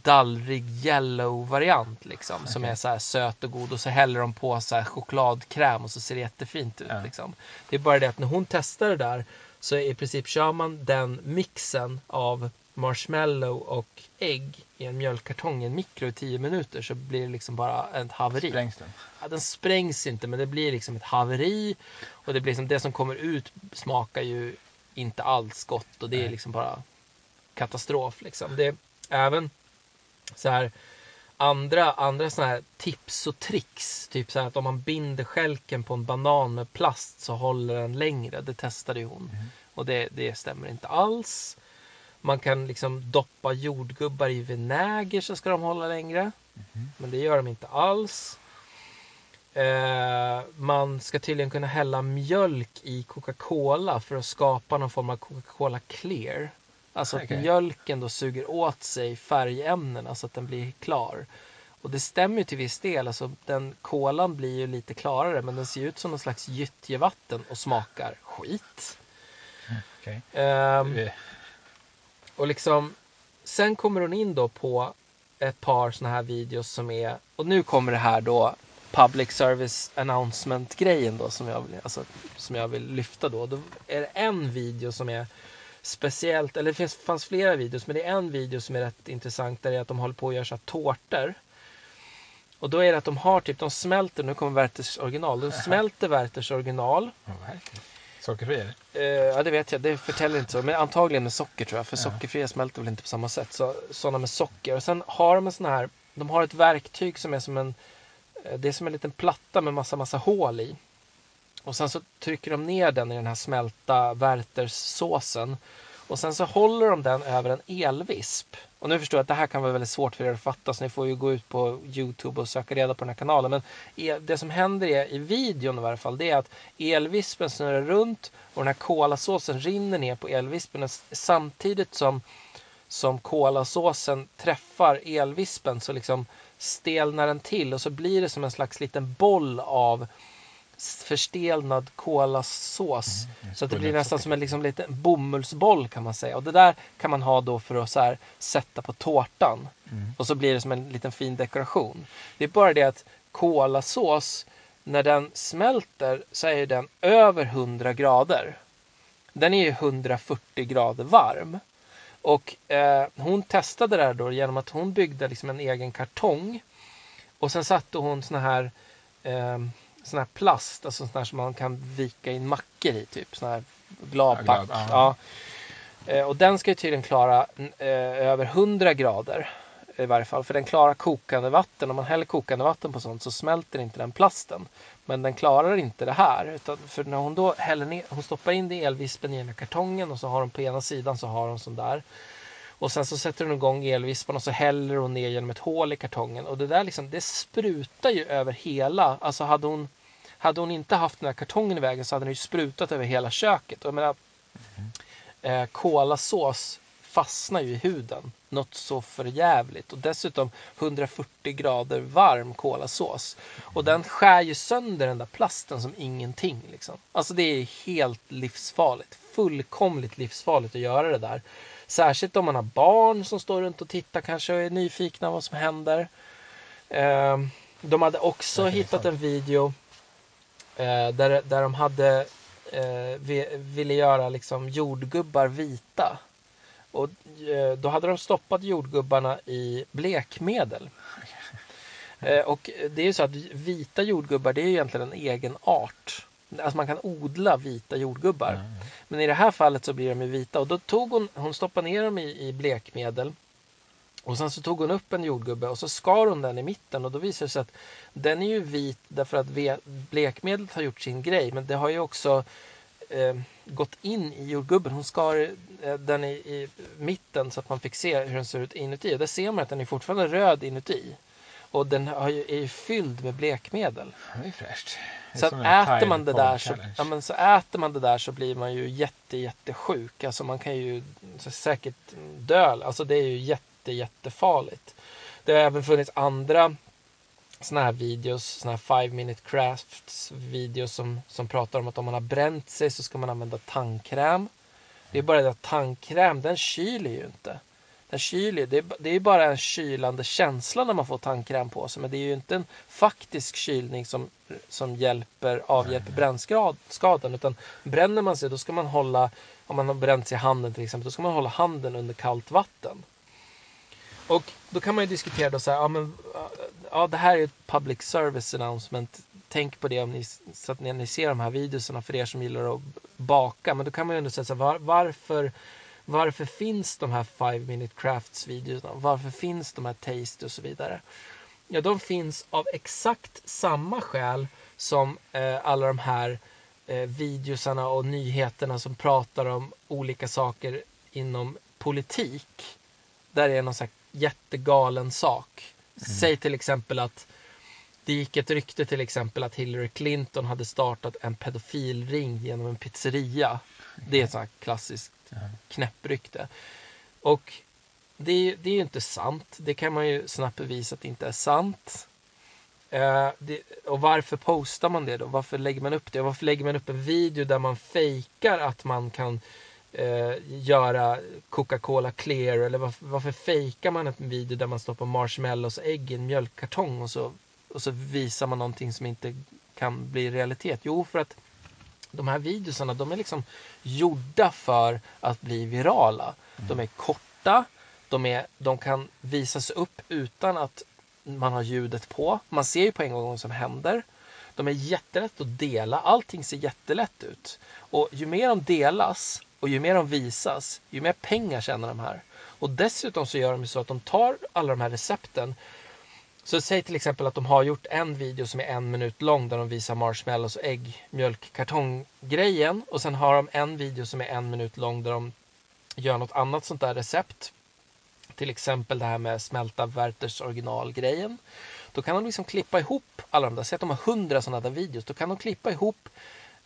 dallrig yellow variant liksom som Okej. är så här söt och god och så häller de på så här chokladkräm och så ser det jättefint ut Ja. liksom. Det är bara det att när hon testar det där så i princip kör man den mixen av marshmallow och ägg i en mjölkkartong i en mikro i 10 minuter så blir det liksom bara ett haveri. Sprängs den? Ja, den sprängs inte men det blir liksom ett haveri och det blir liksom det som kommer ut smakar ju inte alls gott och det är Nej. liksom bara katastrof liksom. Det är även så här andra, andra såna här tips och tricks. Typ så att om man binder skälken på en banan med plast så håller den längre. Det testade ju hon. Mhm. Och det, det stämmer inte alls. Man kan liksom doppa jordgubbar i vinäger så ska de hålla längre. Mhm. Men det gör de inte alls. Eh, man ska tydligen kunna hälla mjölk i Coca-Cola för att skapa någon form av Coca-Cola clear. Alltså att Okej. mjölken då suger åt sig färgämnena så att den blir klar. Och det stämmer ju till viss del. Alltså den kolan blir ju lite klarare men den ser ut som någon slags gyttjevatten och smakar skit. Okej. Ehm, Eh, och liksom, sen kommer hon in då på ett par såna här videos som är, och nu kommer det här då public service announcement grejen då som jag, vill- alltså, som jag vill lyfta då. Då är det en video som är speciellt, eller det finns, fanns flera videos, men det är en video som är rätt intressant där det är att de håller på att göra så tårtor. Och då är det att de har typ, de smälter, nu kommer Werthers original, de smälter Werthers original. Sockerfri eller? Eh, ja det vet jag, det förtäller inte så. Men antagligen med socker tror jag. För Ja. sockerfria smälter väl inte på samma sätt. Så, sådana med socker. Och sen har de en sån här, de har ett verktyg som är som en, eh, det är som en liten platta med massa massa hål i. Och sen så trycker de ner den i den här smälta Wertherssåsen. Och sen så håller de den över en elvisp. Och nu förstår jag att det här kan vara väldigt svårt för er att fatta så ni får ju gå ut på Youtube och söka reda på den här kanalen. Men e, det som händer är, i videon i varje fall det är att elvispen snurrar runt och den här kolasåsen rinner ner på elvispen samtidigt som, som kolasåsen träffar elvispen så liksom stelnar den till och så blir det som en slags liten boll av förstelnad kolasås. Mm, Så att det blir nästan som en liksom liten bomullsboll kan man säga. Och det där kan man ha då för att så här sätta på tårtan. Mm. Och så blir det som en liten fin dekoration. Det är bara det att kolasås, när den smälter så är den över 100 grader. Den är ju 140 grader varm. Och eh, hon testade det här då genom att hon byggde liksom en egen kartong. Och sen satte hon såna här eh, sån här plast, alltså sån här som man kan vika in mackor i typ. Sån här gladpack. Ja, glad, ja. Eh, Och den ska ju tydligen klara eh, över 100 grader i varje fall. För den klarar kokande vatten. Om man häller kokande vatten på sånt så smälter inte den plasten. Men den klarar inte det här. Utan för när hon då häller ner, hon stoppar in det i elvispen i den här kartongen och så har hon på ena sidan så har hon sån där. Och sen så sätter hon igång elvispan och så häller hon ner genom ett hål i kartongen. Och det där liksom, det sprutar ju över hela. Alltså hade hon, hade hon inte haft den här kartongen i vägen så hade den ju sprutat över hela köket. Och jag menar, eh, kolasås fastnar ju i huden. Något så förjävligt. Och dessutom 140 grader varm kolasås. Och den skär ju sönder den där plasten som ingenting. Liksom. Alltså det är helt livsfarligt. Fullkomligt livsfarligt att göra det där. Särskilt om man har barn som står runt och tittar kanske och är nyfikna vad som händer. Ehm, de hade också hittat en video där, där de hade eh, ville göra liksom jordgubbar vita. Och eh, då hade de stoppat jordgubbarna i blekmedel. och det är ju så att vita jordgubbar det är egentligen en egen art. Alltså man kan odla vita jordgubbar. Mm. Men i det här fallet så blir de ju vita och då tog hon, hon stoppade ner dem i, i blekmedel. Och sen så tog hon upp en jordgubbe och så skar hon den i mitten och då visade det sig att den är ju vit därför att blekmedlet har gjort sin grej men det har ju också eh, gått in i jordgubben. Hon skar eh, den i, i, mitten så att man fick se hur den ser ut inuti och där ser man att den är fortfarande röd inuti. Och den ju, är ju fylld med blekmedel. Det är fräscht. så att äter man det där så, ja, men så äter man det där så blir man ju jätte jättesjuk. Alltså man kan ju säkert dö. Alltså det är ju jätte jättefarligt. Det har även funnits andra såna här videos, såna här five minute crafts videos som, som pratar om att om man har bränt sig så ska man använda tandkräm. Det är bara det att tandkräm, den kyler ju inte. Den kyler, det är, det är bara en kylande känsla när man får tandkräm på sig men det är ju inte en faktisk kylning som, som hjälper, avhjälper brännskadan utan bränner man sig då ska man hålla, om man har bränt sig i handen till exempel, då ska man hålla handen under kallt vatten. Och då kan man ju diskutera då så här, ja men ja det här är ett public service announcement. Tänk på det om ni, så att när ni ser de här videorna för er som gillar att baka. Men då kan man ju ändå säga så här, var, varför varför finns de här 5 minute crafts videorna? Varför finns de här taste och så vidare? Ja, de finns av exakt samma skäl som eh, alla de här eh, videosarna och nyheterna som pratar om olika saker inom politik. Där är någon slags jättegalen sak. Mm. Säg till exempel att det gick ett rykte till exempel att Hillary Clinton hade startat en pedofilring genom en pizzeria. Det är ett sånt klassiskt knäpprykte. Och det, det är ju inte sant. Det kan man ju snabbt bevisa att det inte är sant. Uh, det, och varför postar man det då? Varför lägger man upp det? Varför lägger man upp en video där man fejkar att man kan uh, göra Coca-Cola clear? Eller varför, varför fejkar man en video där man stoppar marshmallows och ägg i en mjölkkartong och så, och så visar man någonting som inte kan bli realitet? Jo, för att de här videorna de är liksom gjorda för att bli virala. De är korta, de, är, de kan visas upp utan att man har ljudet på. Man ser ju på en gång vad som händer. De är jättelätt att dela, allting ser jättelätt ut. Och ju mer de delas och ju mer de visas, ju mer pengar tjänar de här. Och dessutom så gör de så att de tar alla de här recepten så säg till exempel att de har gjort en video som är en minut lång där de visar marshmallows och ägg, mjölkkartonggrejen och sen har de en video som är en minut lång där de gör något annat sånt där recept. Till exempel det här med smälta Werthers originalgrejen. Då kan de liksom klippa ihop alla de där, säg att de har hundra sådana där videos, då kan de klippa ihop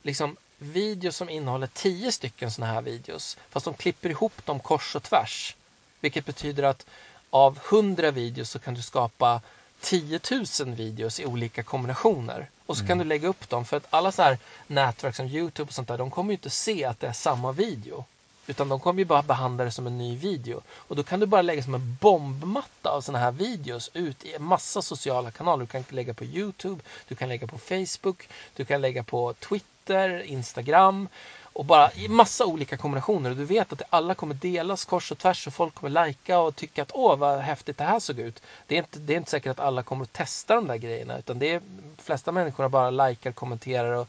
liksom videos som innehåller tio stycken sådana här videos. Fast de klipper ihop dem kors och tvärs. Vilket betyder att av hundra videos så kan du skapa 10 000 videos i olika kombinationer. Och så mm. kan du lägga upp dem för att alla så här nätverk som Youtube och sånt där, de kommer ju inte se att det är samma video. Utan de kommer ju bara behandla det som en ny video. Och då kan du bara lägga som en bombmatta av såna här videos ut i en massa sociala kanaler. Du kan lägga på Youtube, du kan lägga på Facebook, du kan lägga på Twitter, Instagram. Och bara i massa olika kombinationer. Och du vet att alla kommer delas kors och tvärs och folk kommer lajka och tycka att åh vad häftigt det här såg ut. Det är inte, det är inte säkert att alla kommer att testa de där grejerna utan det är de flesta människorna bara likar, kommenterar och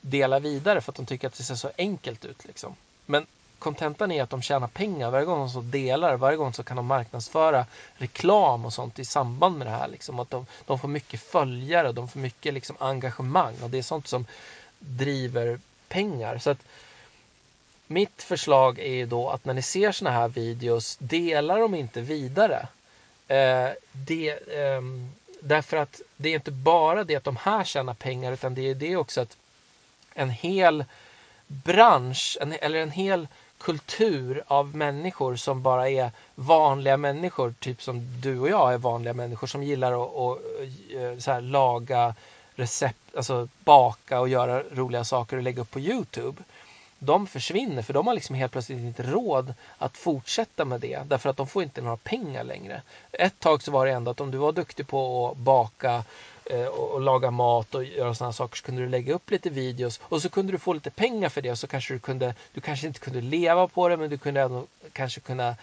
delar vidare för att de tycker att det ser så enkelt ut. Liksom. Men kontentan är att de tjänar pengar varje gång de så delar, varje gång så kan de marknadsföra reklam och sånt i samband med det här. Liksom. Att de, de får mycket följare, de får mycket liksom, engagemang och det är sånt som driver pengar. Så att mitt förslag är då att när ni ser såna här videos, dela dem inte vidare. Eh, det, eh, därför att det är inte bara det att de här tjänar pengar utan det är det också att en hel bransch en, eller en hel kultur av människor som bara är vanliga människor, typ som du och jag är vanliga människor som gillar att, att att så här, laga recept, alltså baka och göra roliga saker och lägga upp på Youtube. De försvinner för de har liksom helt plötsligt inte råd att fortsätta med det därför att de får inte några pengar längre. Ett tag så var det ändå att om du var duktig på att baka eh, och, och laga mat och göra sådana saker så kunde du lägga upp lite videos och så kunde du få lite pengar för det och så kanske du kunde, du kanske inte kunde leva på det men du kunde ändå kanske kunna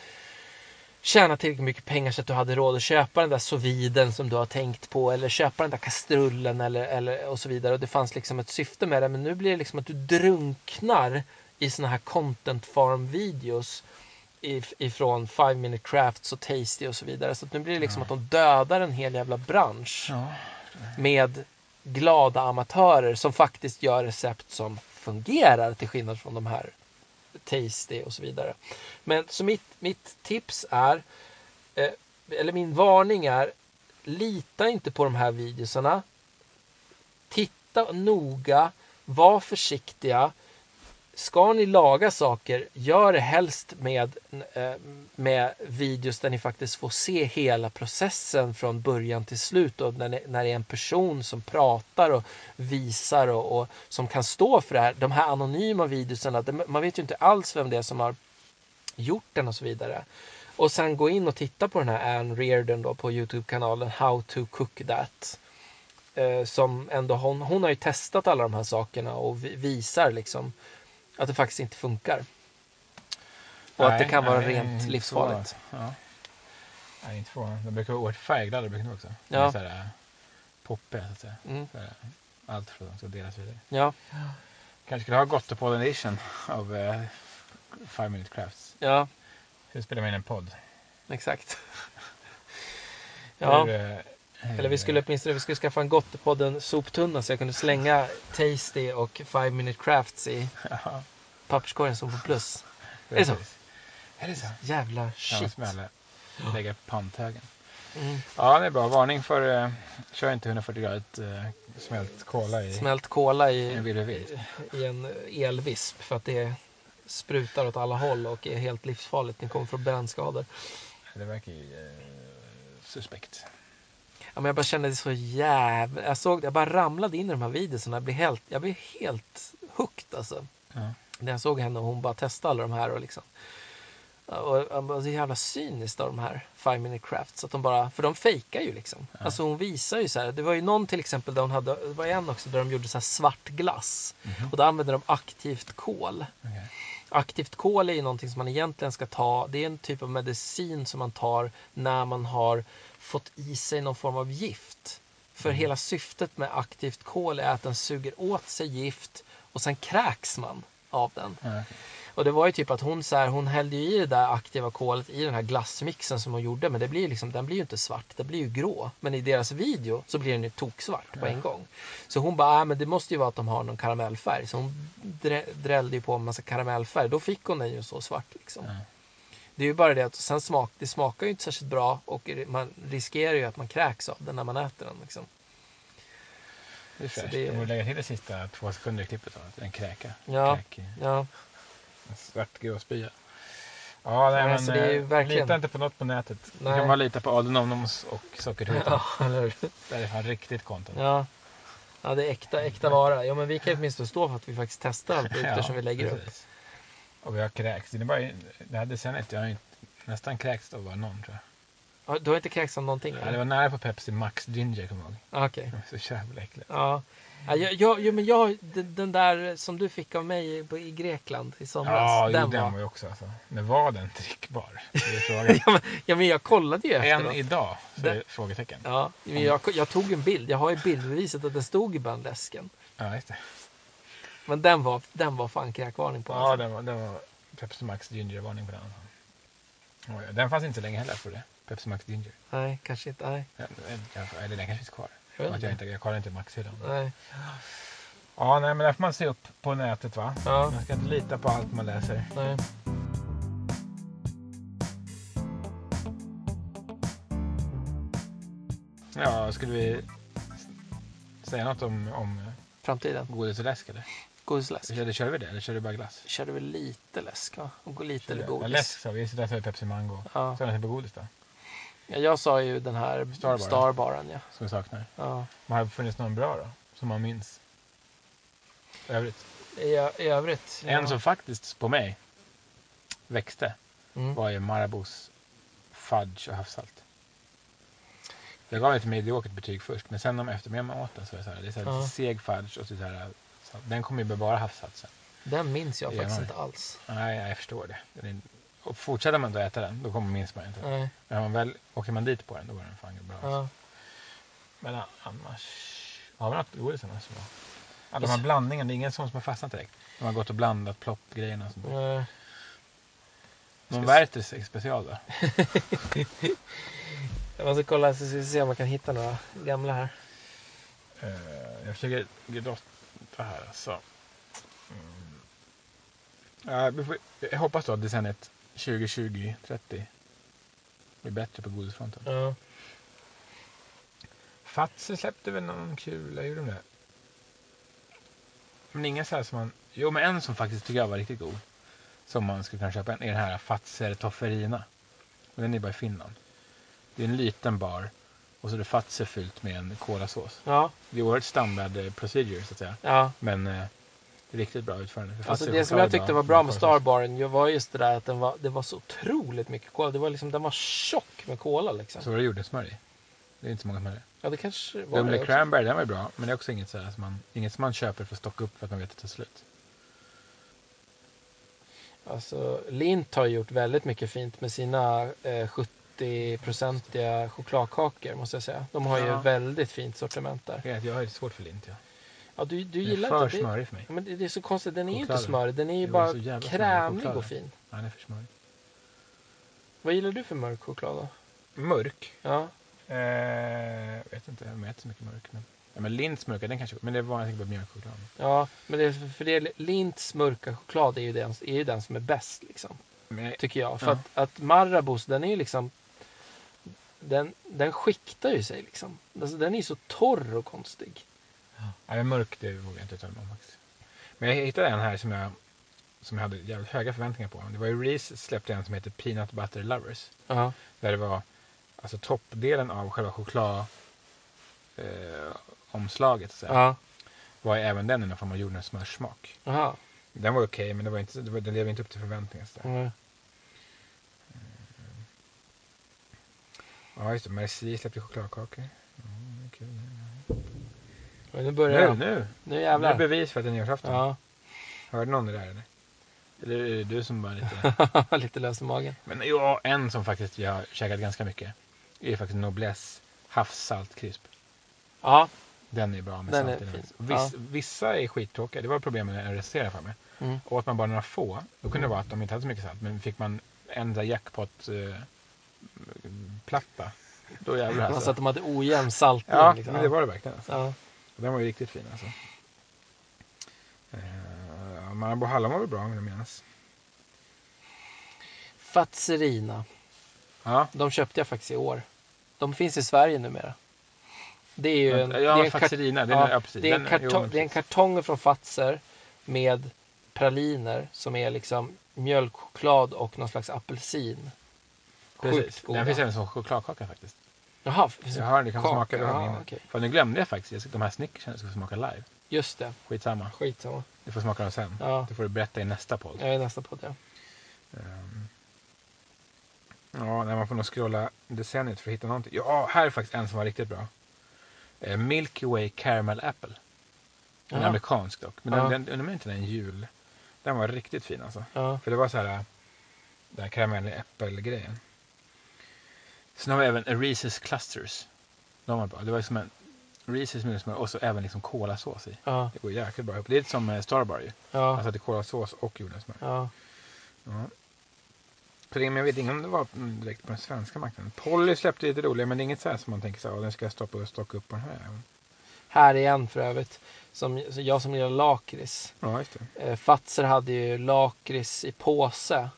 tjäna tillräckligt mycket pengar så att du hade råd att köpa den där soviden som du har tänkt på eller köpa den där kastrullen eller, eller och så vidare. Och det fanns liksom ett syfte med det. Men nu blir det liksom att du drunknar i såna här content farm videos ifrån 5 minute crafts och tasty och så vidare. Så nu blir det liksom ja. att de dödar en hel jävla bransch ja. med glada amatörer som faktiskt gör recept som fungerar till skillnad från de här tasty och så vidare. Men så mitt, mitt tips är, eh, eller min varning är, lita inte på de här videorna. Titta noga, var försiktiga ska ni laga saker, gör det helst med, eh, med videos där ni faktiskt får se hela processen från början till slut och när, ni, när det är en person som pratar och visar och, och, som kan stå för det här. De här anonyma videorna, man vet ju inte alls vem det är som har gjort den och så vidare. Och sen gå in och titta på den här Ann Reardon då på Youtube-kanalen How to cook that. Eh, som ändå hon, hon har ju testat alla de här sakerna och visar liksom att det faktiskt inte funkar. Och nej, att det kan vara nej, rent livsfarligt. Ja. Nej, inte förvånad. De brukar vara oerhört färgglada brukar de också. Ja. Så här, poppiga så att säga. Mm. Så här, allt för att de ska delas vidare. Ja. Kanske skulle ha gått på edition av uh, Five Minute Crafts. Ja. Hur spelar man in en podd? Exakt. ja. Hur, uh, eller vi skulle åtminstone vi skulle skaffa en Gottepodden soptunna så jag kunde slänga Tasty och Five Minute Crafts i papperskorgen som på plus. Är det så? Är det så? Jävla shit. Ja, lägga panthögen. Mm. Ja, det är bra. Varning för, uh, kör inte 140 gradigt uh, smält kola i, smält kola i, en i en elvisp för att det sprutar åt alla håll och är helt livsfarligt. Ni kommer få brännskador. Det verkar ju uh, suspekt. Ja, men jag bara kände det så jävla... Jag såg Jag bara ramlade in i de här videorna. Jag blev helt, jag blev helt hooked alltså. Ja. När jag såg henne och hon bara testade alla de här och liksom. Och jag bara, så jävla cyniskt av de här Five Minute Crafts. Att de bara, för de fejkar ju liksom. Ja. Alltså hon visar ju så här. Det var ju någon till exempel där hon hade, det var en också där de gjorde så här svart glass. Mm -hmm. Och då använde de aktivt kol. Okay. Aktivt kol är ju någonting som man egentligen ska ta. Det är en typ av medicin som man tar när man har fått i sig någon form av gift. För mm. hela syftet med aktivt kol är att den suger åt sig gift och sen kräks man av den. Mm. Och det var ju typ att hon så här, hon hällde i det där aktiva kolet i den här glassmixen som hon gjorde. Men det blir liksom, den blir ju inte svart, den blir ju grå. Men i deras video så blir den ju toksvart på en gång. Så hon bara, äh, men det måste ju vara att de har någon karamellfärg. Så hon drällde ju på en massa karamellfärg. Då fick hon den ju så svart liksom. Mm. Det är ju bara det att sen smak, det smakar ju inte särskilt bra och man riskerar ju att man kräks av den när man äter den. Liksom. Det är fräscht. Det... Du borde lägga till de sista två sekunder i klippet. En kräka. Ja. Kräk. ja. En svart grå spya. Ja, nej, men, det ju eh, verkligen... lita inte på något på nätet. Nej. Du kan bara lita på Adenomnoms och Sockertutan. Ja, eller Det är fan riktigt content. Ja. ja, det är äkta, äkta vara. Ja, men vi kan ju åtminstone stå för att vi faktiskt testar allt produkter ja, som vi lägger precis. upp. Och vi har kräkts. Det, bara, det här decenniet, jag har nästan kräkts av någon tror jag. Du har inte kräkts av någonting? Ja, det var nära på Pepsi Max Ginger, kommer jag ihåg. Ah. Okay. Så jävla äckligt. Ja. Ja, jag, jag, men jag, den där som du fick av mig i Grekland i somras. Ja, den, den var, var ju också. Alltså. Men var den drickbar? ja, men, ja, men jag kollade ju efteråt. En idag? Den, frågetecken. Ja, men jag, jag tog en bild. Jag har ju bildbeviset att det stod i bandläsken. Ja, just det. Men den var, den var fan kräkvarning på. Ja, alltså. den var, den var Pepsi Max Ginger-varning på den. Den fanns inte länge heller, för det. Pepsi Max Ginger. Nej, kanske inte. Nej. eller den kanske finns kvar. Jag, jag, inte, jag kollar inte Maxhyllan. Nej. Ja, nej, men där får man se upp på nätet va? Ja. Man ska inte lita på allt man läser. Nej. Ja, skulle vi säga något om, om framtiden? Godis och läsk eller? Godisläsk. Eller körde vi det? Eller körde vi bara glass? Vi körde väl lite läsk va? Och lite Ja, godis. läsk sa vi. Där sa vi Pepsi Mango. Ja. Så den på godis då? Ja, jag sa ju den här Starbaren. Starbaren. ja. Som vi saknar. Ja. Men har det funnits någon bra då? Som man minns? Övrigt. I, I övrigt. Ja. En som faktiskt på mig växte Mm. var ju Marabous fudge och havssalt. Jag gav ett mediokert betyg först, men sen om eftermiddagen man åt den så är det så här, det är så här Ja. seg fudge och så så här, den kommer ju med bara havssalt sen. Den minns jag Ja, faktiskt inte alls. Nej, jag förstår det. Den är, och fortsätter man då äta den, då kommer minns man inte. Nej. Men man väl åker man dit på den, då var den fan bra. Ja. Men annars, har vi något godis annars? Ja, de här blandningarna, det är ingen sån som har fastnat direkt. De har gått och blandat ploppgrejerna. Eh, Någon Werthers special då? Jag måste kolla så ska vi se om man kan hitta några gamla här. Eh, jag försöker grotta här alltså. Mm. Får, jag hoppas då att decenniet 2020-30 blir bättre på godisfronten. Ja. Fazer släppte väl någon kula, gjorde de det? Men inga så här som man... Jo, men en som faktiskt tycker jag var riktigt god. Som man skulle kunna köpa en, är den här Fazer Tofferina. Och den är bara i Finland. Det är en liten bar. Och så är det Fazer fyllt med en kolasås. Ja. Det är oerhört standard eh, procedure så att säga. ja. Men eh, riktigt bra utförande. För Alltså det som jag tyckte var bra med. Starbaren ju var just det där att den var, det var så otroligt mycket kola. Det var liksom, den var tjock med kola liksom. Så var det jordnötssmör i. Det är inte så många som har det. Ja det kanske var också. Cranberry, den var ju bra. Men det är också inget, så här som man, inget som man köper för att stocka upp för att man vet att det tar slut. Alltså Lindt har gjort väldigt mycket fint med sina eh, 70-procentiga chokladkakor måste jag säga. De har ju Ja. väldigt fint sortiment där. Jag har ju svårt för lint. Ja. Ja, du, du Den är gillar för det? smörig för mig. Men det, det är så konstigt, den är ju inte smörig. Den är ju Jo, bara krämig och fin. Ja, den är för smörig. Vad gillar du för mörk choklad då? Mörk? Ja, Eh, jag vet inte, jag äter så mycket mörk. Men, ja, men Linds mörka, den kanske Men det var jag tänker på mjölkchoklad. ja men det, för det, Lints mörka choklad är ju den, är ju den som är bäst liksom. Men Tycker jag. För Ja. att, att Marabous, den är ju liksom den, den skiktar ju sig liksom. Alltså, den är så torr och konstig. Ja, men mörk, det vågar jag inte uttala mig om faktiskt. Men jag hittade en här som jag, som jag hade jävligt höga förväntningar på. Det var ju Reese släppte en som heter Peanut Butter Lovers. Ja. Där det var alltså toppdelen av själva choklad eh, så var ju även den i någon form av jordnötssmörssmak. Den var okej men det var inte, det var, den levde inte upp till förväntningarna. Så. Mm. Ja just det, Merci släppte chokladkakor. Ja, det är kul. Men nu börjar Nu, jag. nu! Nu Nu är det jävlar. bevis för att det är nyårsafton. Ja. Hörde någon det där eller? Eller är det du som bara lite... Lite lös i magen. men ja, en som faktiskt jag har käkat ganska mycket. är faktiskt Noblesse havssaltkrisp. Ja. Den är bra med Den salt är i. fin. Viss, Ja. Vissa är skittråkiga. Det var problemet när jag recenserade för mig. Mm. Åt man bara några få, då kunde det vara att de inte hade så mycket salt. Men fick man en där jackpot eh, platta, då jävlar Alltså alltså. att de hade ojämn saltning. Ja, liksom. men det var det verkligen. Alltså. Ja. Den var ju riktigt fin alltså. Uh, Marabou hallon var väl bra om jag minns. Fazerina. Ja, De köpte jag faktiskt i år. De finns i Sverige numera. Det är ju en, det är ja en, kart- Fazerina. Den, ja, ja, det är en, kartong, det är en kartong från Fazer med praliner som är liksom mjölkchoklad och någon slags apelsin. Precis. Den finns även som chokladkaka faktiskt. Jaha, finns det Jag har, du kan få kaka? smaka det. Ja, Ja, okej. För nu glömde jag faktiskt. De här snickersen ska smaka live. Just det, Skitsamma. skitsamma. Du får smaka dem sen. Ja, Det får du berätta i nästa podd. jag är nästa på det. Ehm. Ja, när man får nog scrolla decenniet för att hitta någonting. Ja, här är faktiskt en som var riktigt bra. Eh, Milky Way Caramel Apple. En Ja. amerikansk dock. Men Ja. den, den, undrar inte den är en jul. Den var riktigt fin alltså. Ja, För det var så här, äh, den här karamell äppelgrejen. Sen har vi även Reese's Clusters. De var bra. Det var som en Reese's med smör och så även liksom kolasås i. ja, Det går jäkligt bra ihop. Det är lite som eh, Starbar ju. ja, Alltså att det är kolasås och jordnötssmör. ja. Ja. Men jag vet inte om det var direkt på den svenska marknaden. Polly släppte lite roliga men det är inget så här som man tänker så här, "Åh, den ska jag stoppa och stocka upp på den här. Här är en för övrigt. Som, jag som gillar lakrits. Ja, just det. Eh, Fazer hade ju lakrits i påse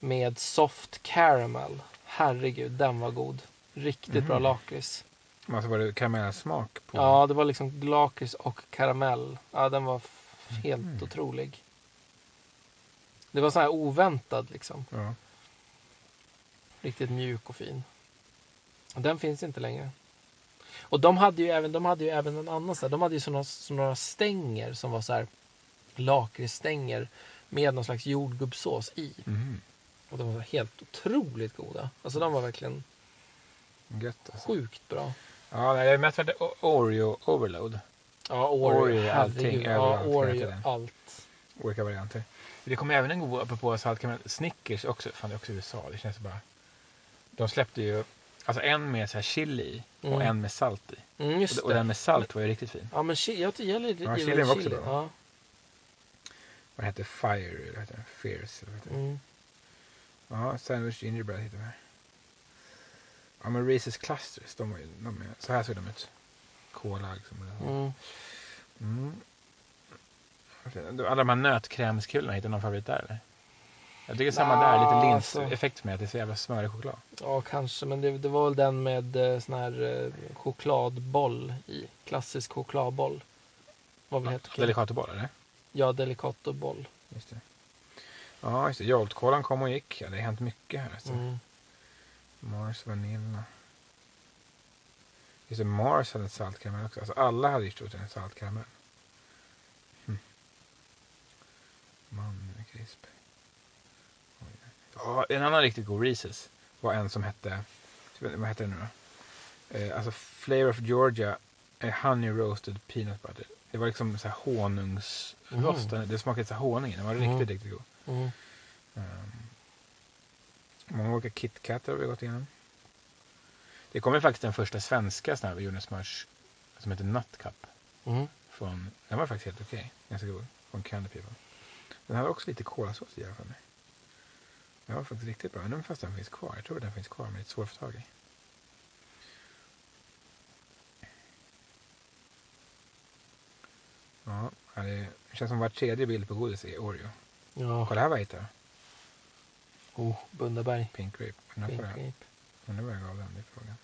med soft caramel. Herregud, den var god. Riktigt bra Mhm. lakrits. Alltså var det karamellsmak på? Ja, det var liksom lakrits och karamell. Ja, den var f- Helt Mm. otrolig. Det var så här oväntad liksom. Ja. Riktigt mjuk och fin. Den finns inte längre. Och de hade ju även, de hade ju även en annan så här, De hade ju såna, såna stänger som var så här lakritsstänger med någon slags jordgubbssås i. Mhm. Och de var helt otroligt goda. Alltså de var verkligen Gött alltså. sjukt bra. Ja, jag har mest O- Oreo Overload. Ja, Oreo, Oreo, allting. Ja, Oreo, allt. Olika varianter. Det kommer även en god, apropå saltkaramell, Snickers också. Fan, det är också USA. Det känns bara... De släppte ju alltså en med så här chili i och Mm. en med salt i. Mm, Och, och den med salt var ju riktigt fin. Ja, men chi- jag gillar Ja, chilin var också chili. bra. Ja. Vad heter Fire? Eller vad heter den? Fierce? Eller den? Mm. Ja, Sandwich Gingerbread hittar vi här. Ja, men Reese's Clusters. De var ju, de är, så här såg de ut. Cola liksom. Mm. Mm. Alla de här nötkrämskulorna, hittar du någon favorit där eller? Jag tycker samma där, lite linseffekt med att det är så jävla smörig choklad. Ja, kanske. Men det, det var väl den med eh, sån här eh, chokladboll i. Klassisk chokladboll. Vad väl heter det? Delicatoboll eller? Ja, Delicatoboll. Just det. Ja, just det. Jolt-kolan kom och gick. Ja, det har hänt mycket här. Alltså. Mm. Mars Vanilla. Just det, Mars hade en saltkaramell också. Alltså alla hade ju stort sett en saltkaramell. Hm. Mandelkrisp. Oj. Ja, en annan riktigt god Reese's var en som hette, vad hette den nu då? Eh, alltså Flavor of Georgia Honey Roasted Peanut Butter. Det var liksom så här honungsrost. Det smakade så här honung. Den var Mm. riktigt, riktigt god. Mm. Um, många olika KitKatar har vi gått igenom. Det kommer faktiskt den första svenska sån här jordnötssmörs som heter Nutcup. Mm. Från, den var faktiskt helt okej. Ganska god. Från Candy People. Den hade också lite kolasås i alla fall. Den var faktiskt riktigt bra. Även fast den finns kvar. Jag tror den finns kvar men det är lite svår att få tag i. Ja, det känns som var tredje bild på godis är Oreo. Ja. Kolla här vad jag hittade. Oh, Bundaberg. Pink Grape. Undrar Pink vad det- grape. undrar vad jag gav den, det är frågan.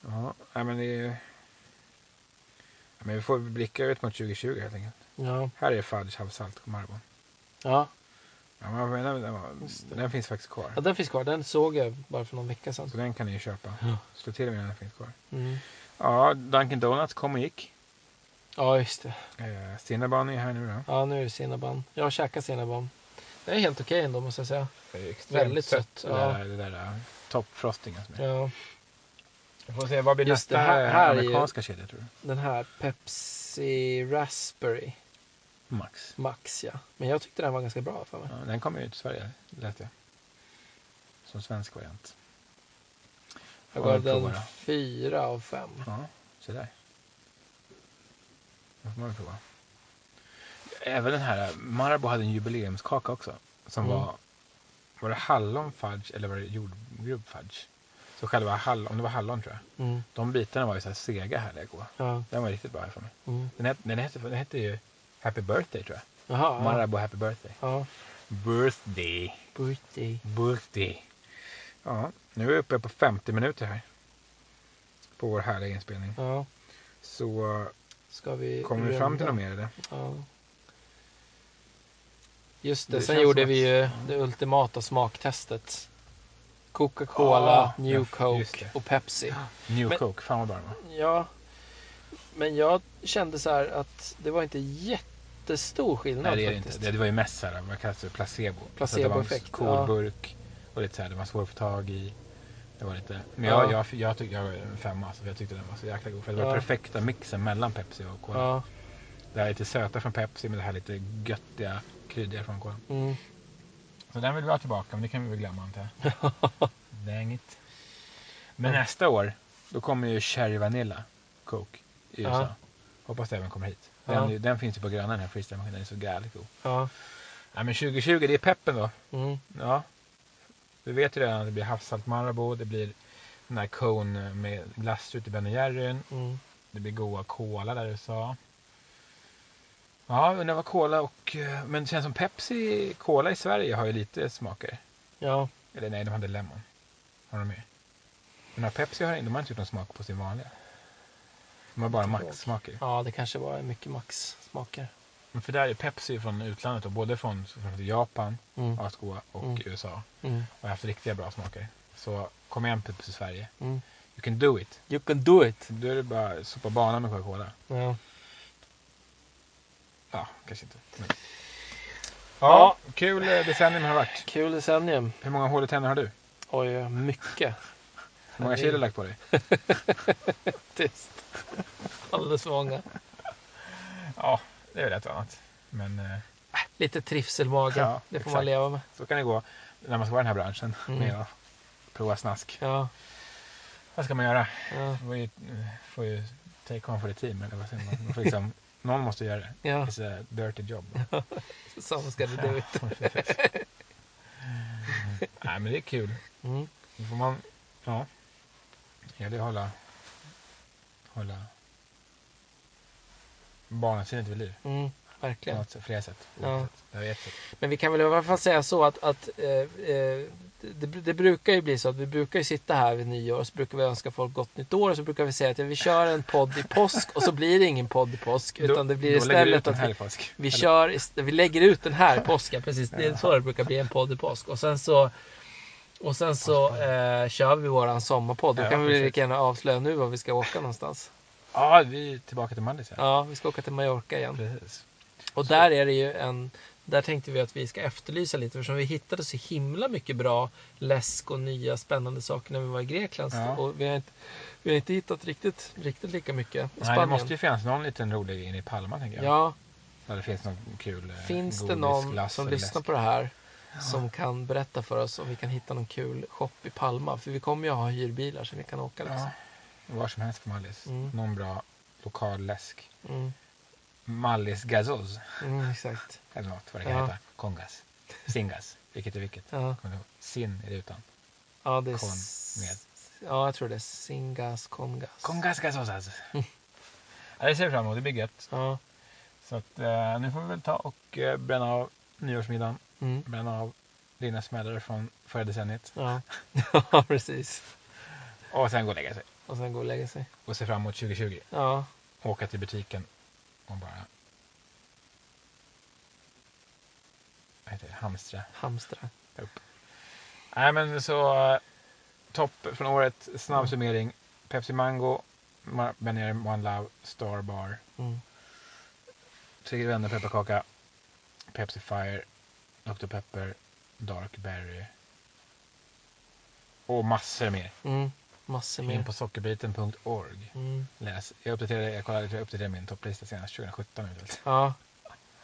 Ja, nej, men det är... Ja, men vi får blicka ut mot 2020 helt enkelt. Ja. Här är fudge havssalt och Marabou. Ja. Ja, men den, den, den finns faktiskt kvar. ja, den finns kvar. Den såg jag bara för någon vecka sedan. Så den kan ni ju köpa. Ja. Slå till med den finns kvar. Mm. Ja, Dunkin Donuts kom och gick. Ja, just det. Eh, Cinnabon är här nu då. Ja, nu är det Cinnabon. Jag har käkat Cinnabon. Det är helt okej ändå måste jag säga. Det är extremt Väldigt sött, Det ja. där, det där uh, toppfrostingen som är. Ja, Vi får se, vad blir Just nästa det, här- här amerikanska kedja tror du? den här Pepsi Raspberry Max. Max ja. Men jag tyckte den var ganska bra för mig. Ja, den kommer ju till Sverige, läste jag. Som svensk variant. Jag gav den fyra av fem. Ja, så där. Väl prova. Även den här, Marabou hade en jubileumskaka också. Som Mm. var, var det hallon fudge eller var det jordgubb fudge? Så själva hallon, om det var hallon tror jag. Mm. De bitarna var ju så här sega härliga goda. Ja. Den var riktigt bra här för mig. Mm. Den hette, den hette, den hette ju Happy Birthday tror jag. Jaha. Ja. Marabou Happy Birthday. ja. Birthday. Birthday. Birthday. Ja, nu är vi uppe på 50 minuter här. På vår härliga inspelning. Ja. Så Ska vi kommer vi fram till något mer eller? Ja. Just det, Det sen gjorde vi ju det ultimata smaktestet. Coca-Cola, Ja, New ja, Coke och Pepsi. New Men- Coke, fan vad bra. Ja, men jag kände så här att det var inte jättestor skillnad Nej det är faktiskt. inte. Det, var ju mest såhär, vad kallas det, placebo. Placeboeffekt, Det var en ja. cool burk och lite såhär, det var svår att få tag i. Det var lite, men Ja. jag, jag, jag tyckte, jag en femma för jag tyckte den var så jäkla god. För det var Ja. perfekta mixen mellan Pepsi och Cola. Ja, Det här lite söta från Pepsi men det här lite göttiga, kryddiga från Cola. mm. Så den vill vi ha tillbaka, men det kan vi väl glömma antar jag. Dang it. Men Ja. nästa år, då kommer ju Cherry Vanilla Coke i USA. Ja. Hoppas det även kommer hit. Den, Ja. är- den finns ju på gröna den här freestyle-maskinen, den är så galet god. ja, Nej men 2020, det är peppen då. mm. Ja. Vi vet ju redan att det blir havssalt Marabou, det blir den här cone med glasstrut i Ben Jerryn. Mm. Det blir goa cola där du sa. Ja, undrar vad cola och... eh, Men det känns som Pepsi, cola i Sverige har ju lite smaker. ja, Eller nej, de hade lemon. Har de med? Men har Pepsi har, de har inte gjort någon smak på sin vanliga. De har bara. Max-smaker. Ja, det kanske var mycket Max-smaker. Men för där är Pepsi från utlandet och både från, från Japan, Mm. asgoda, och Mm. USA. Mm. Och har haft riktiga bra smaker. Så kom igen Pepsi Sverige. Mm. You can do it. You can do it! Då är det bara sopa banan med Coca-Cola. Ja. Ja, kanske inte. Men... Ja. Ja, kul eh, decennium har det varit. Kul decennium. Hur många hål i tänder har du? Oj, mycket. Hur många kilo har du lagt på dig? Tyst. Alldeles för många. Ja, det är väl ett annat. Men eh, Lite trivselmage. Ja, det får exakt. man leva med. så kan det gå när man ska vara i den här branschen. Mm. Med att prova snask. Ja, Vad ska man göra? ja, Man får ju, eh, får ju take on for the team. Eller vad säger man? man får liksom, någon måste göra det. ja. It's a dirty job. Someone's gotta do it. Nej, men det är kul. Mm. Då får man, ja. Det hålla, hålla barnasinnet vid liv. Mm. På Verkligen. sätt, flera sätt. Ja. Sätt. Men vi kan väl i alla fall säga så att, att eh, eh, det, det brukar ju bli så att vi brukar ju sitta här vid nyår och så brukar vi önska folk gott nytt år och så brukar vi säga att ja, vi kör en podd i påsk och så blir det ingen podd i påsk utan det blir vi istället att vi, vi kör, vi lägger ut den här påsken precis. Det är så det brukar bli en podd i påsk och sen så och sen så eh, kör vi våran sommarpodd. Då Ja, kan vi precis. lika gärna avslöja nu var vi ska åka någonstans. Ja, vi är tillbaka till Mallis. Ja. Ja, vi ska åka till Mallorca igen. Precis. Och där är det ju en där tänkte vi att vi ska efterlysa lite eftersom vi hittade så himla mycket bra läsk och nya spännande saker när vi var i Grekland. Ja. Och vi har, inte, vi har inte hittat riktigt, riktigt lika mycket i Nej, det Spanien. måste ju finnas någon liten rolig inne i Palma, tänker jag. Ja, Där det finns någon kul eh, finns det någon som eller lyssnar läsk. på det här som kan berätta för oss om vi kan hitta någon kul shop i Palma? För vi kommer ju ha hyrbilar så vi kan åka liksom. Ja, var som helst på Mallis. Mm. Någon bra lokal läsk. Mm, Mallis gazoz. mm, exakt. Eller något vad det kan Ja. heta. Kongas. Singas. Vilket är vilket. Ja? Sin är det utan. ja det är... Kon med. Ja, jag tror det är Singas Kongas. Kongas gazozas. Mm. Ja, det ser vi fram emot. Det blir gött. Ja. Så att, eh, nu får vi väl ta och eh, bränna av nyårsmiddagen. Mm. Bränna av dina smällare från förra decenniet. Ja. ja, precis. Och sen gå och lägga sig. Och sen gå och lägga sig. Och se fram emot 2020. Ja, Åka till butiken och bara vad heter det? hamstra. hamstra. Nej men så eh, topp från året. Snabb Mm. summering. Pepsi Mango, Ma- Ben Jerry, One Love, Star Bar, Mm. Tre vänner pepparkaka, Pepsi Fire, Dr Pepper, Dark Berry och massor mer. Mm. Massor In mer. på sockerbiten.org. Mm. Läs. Jag uppdaterade, jag kollade, jag uppdaterade min topplista senast 2017. eventuellt. Ja.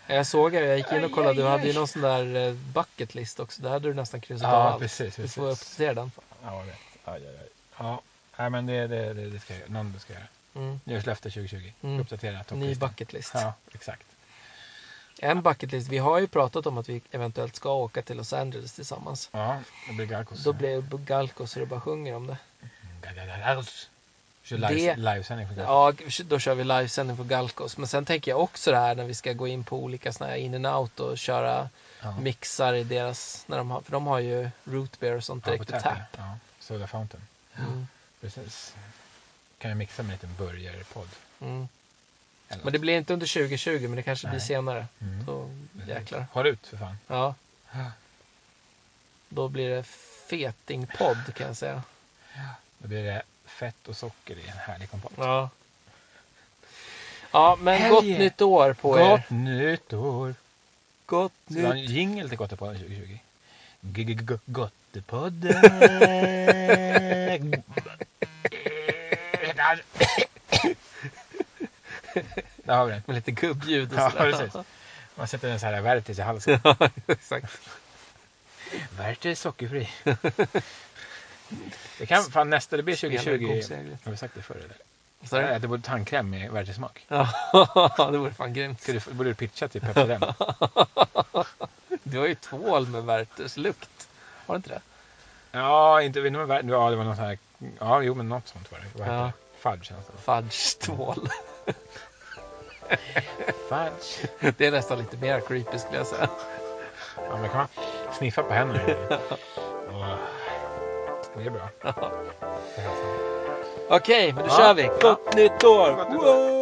Jag såg det. Jag gick in och kollade. Du hade ju någon sån där eh, bucket list också. Där hade du nästan kryssat av Ja, allt. precis. Du precis. får uppdatera den. Ja, jag vet. Aj, aj, aj. Ja, nej, men det, det, det, det ska jag göra. Någon ska jag göra. Mm. Nyårslöfte 2020. Mm. Uppdatera Ny topplistan. bucket list. Ja, exakt. En bucket list. Vi har ju pratat om att vi eventuellt ska åka till Los Angeles tillsammans. Ja, det blir Galkos. Då blir det Galco så det bara sjunger om det. Galkos. Kör Det- live, livesändning från Galkos. Ja, då kör vi livesändning på Galcos. Men sen tänker jag också det här när vi ska gå in på olika såna här in and out och köra Ja. mixar i deras, när de har, för de har ju root beer och sånt Ja, direkt på i tap. Ja, Soda Fountain. Mm. Precis. Kan jag mixa med en liten burgerpodd. Mm. Men det blir inte under 2020, men det kanske blir Nej. senare. Mm. Då jäklar. Håll ut för fan. Ja, då blir det fetingpodd kan jag säga. Då blir det fett och socker i en härlig kompott. Ja. Ja, men Helge. gott nytt år på er. Gott nytt år! Gott Ska vi ha en nytt. jingel till Gottepodden 2020? G- g- g- Gottepodden! Där har vi den. Med lite gubbljud och Ja, sådär. precis. Man sätter en sån här Vertis i halsen. Ja, exakt. Vertis sockerfri. Det kan fan nästa, det blir Spelar 2020. goseglet. Har vi sagt det förr eller? Du? Jag äter både tandkräm med Vertis-smak. Ja, det vore fan grymt. Ska du, borde du pitcha till Pepsi den? Du har ju tvål med Vertus lukt. Har du inte det? Ja, inte vet inte vad Ja, det var något här. Ja, jo, men något sånt var det. Vad Ja. det? Fudge nästan. Fudge-tvål. Fudge. Det är nästan lite mer creepy skulle jag säga. Ja, men kan man sniffa på händerna. Det är bra. Okej, men då Ja. kör vi. Gott nytt år! Gott nytt år.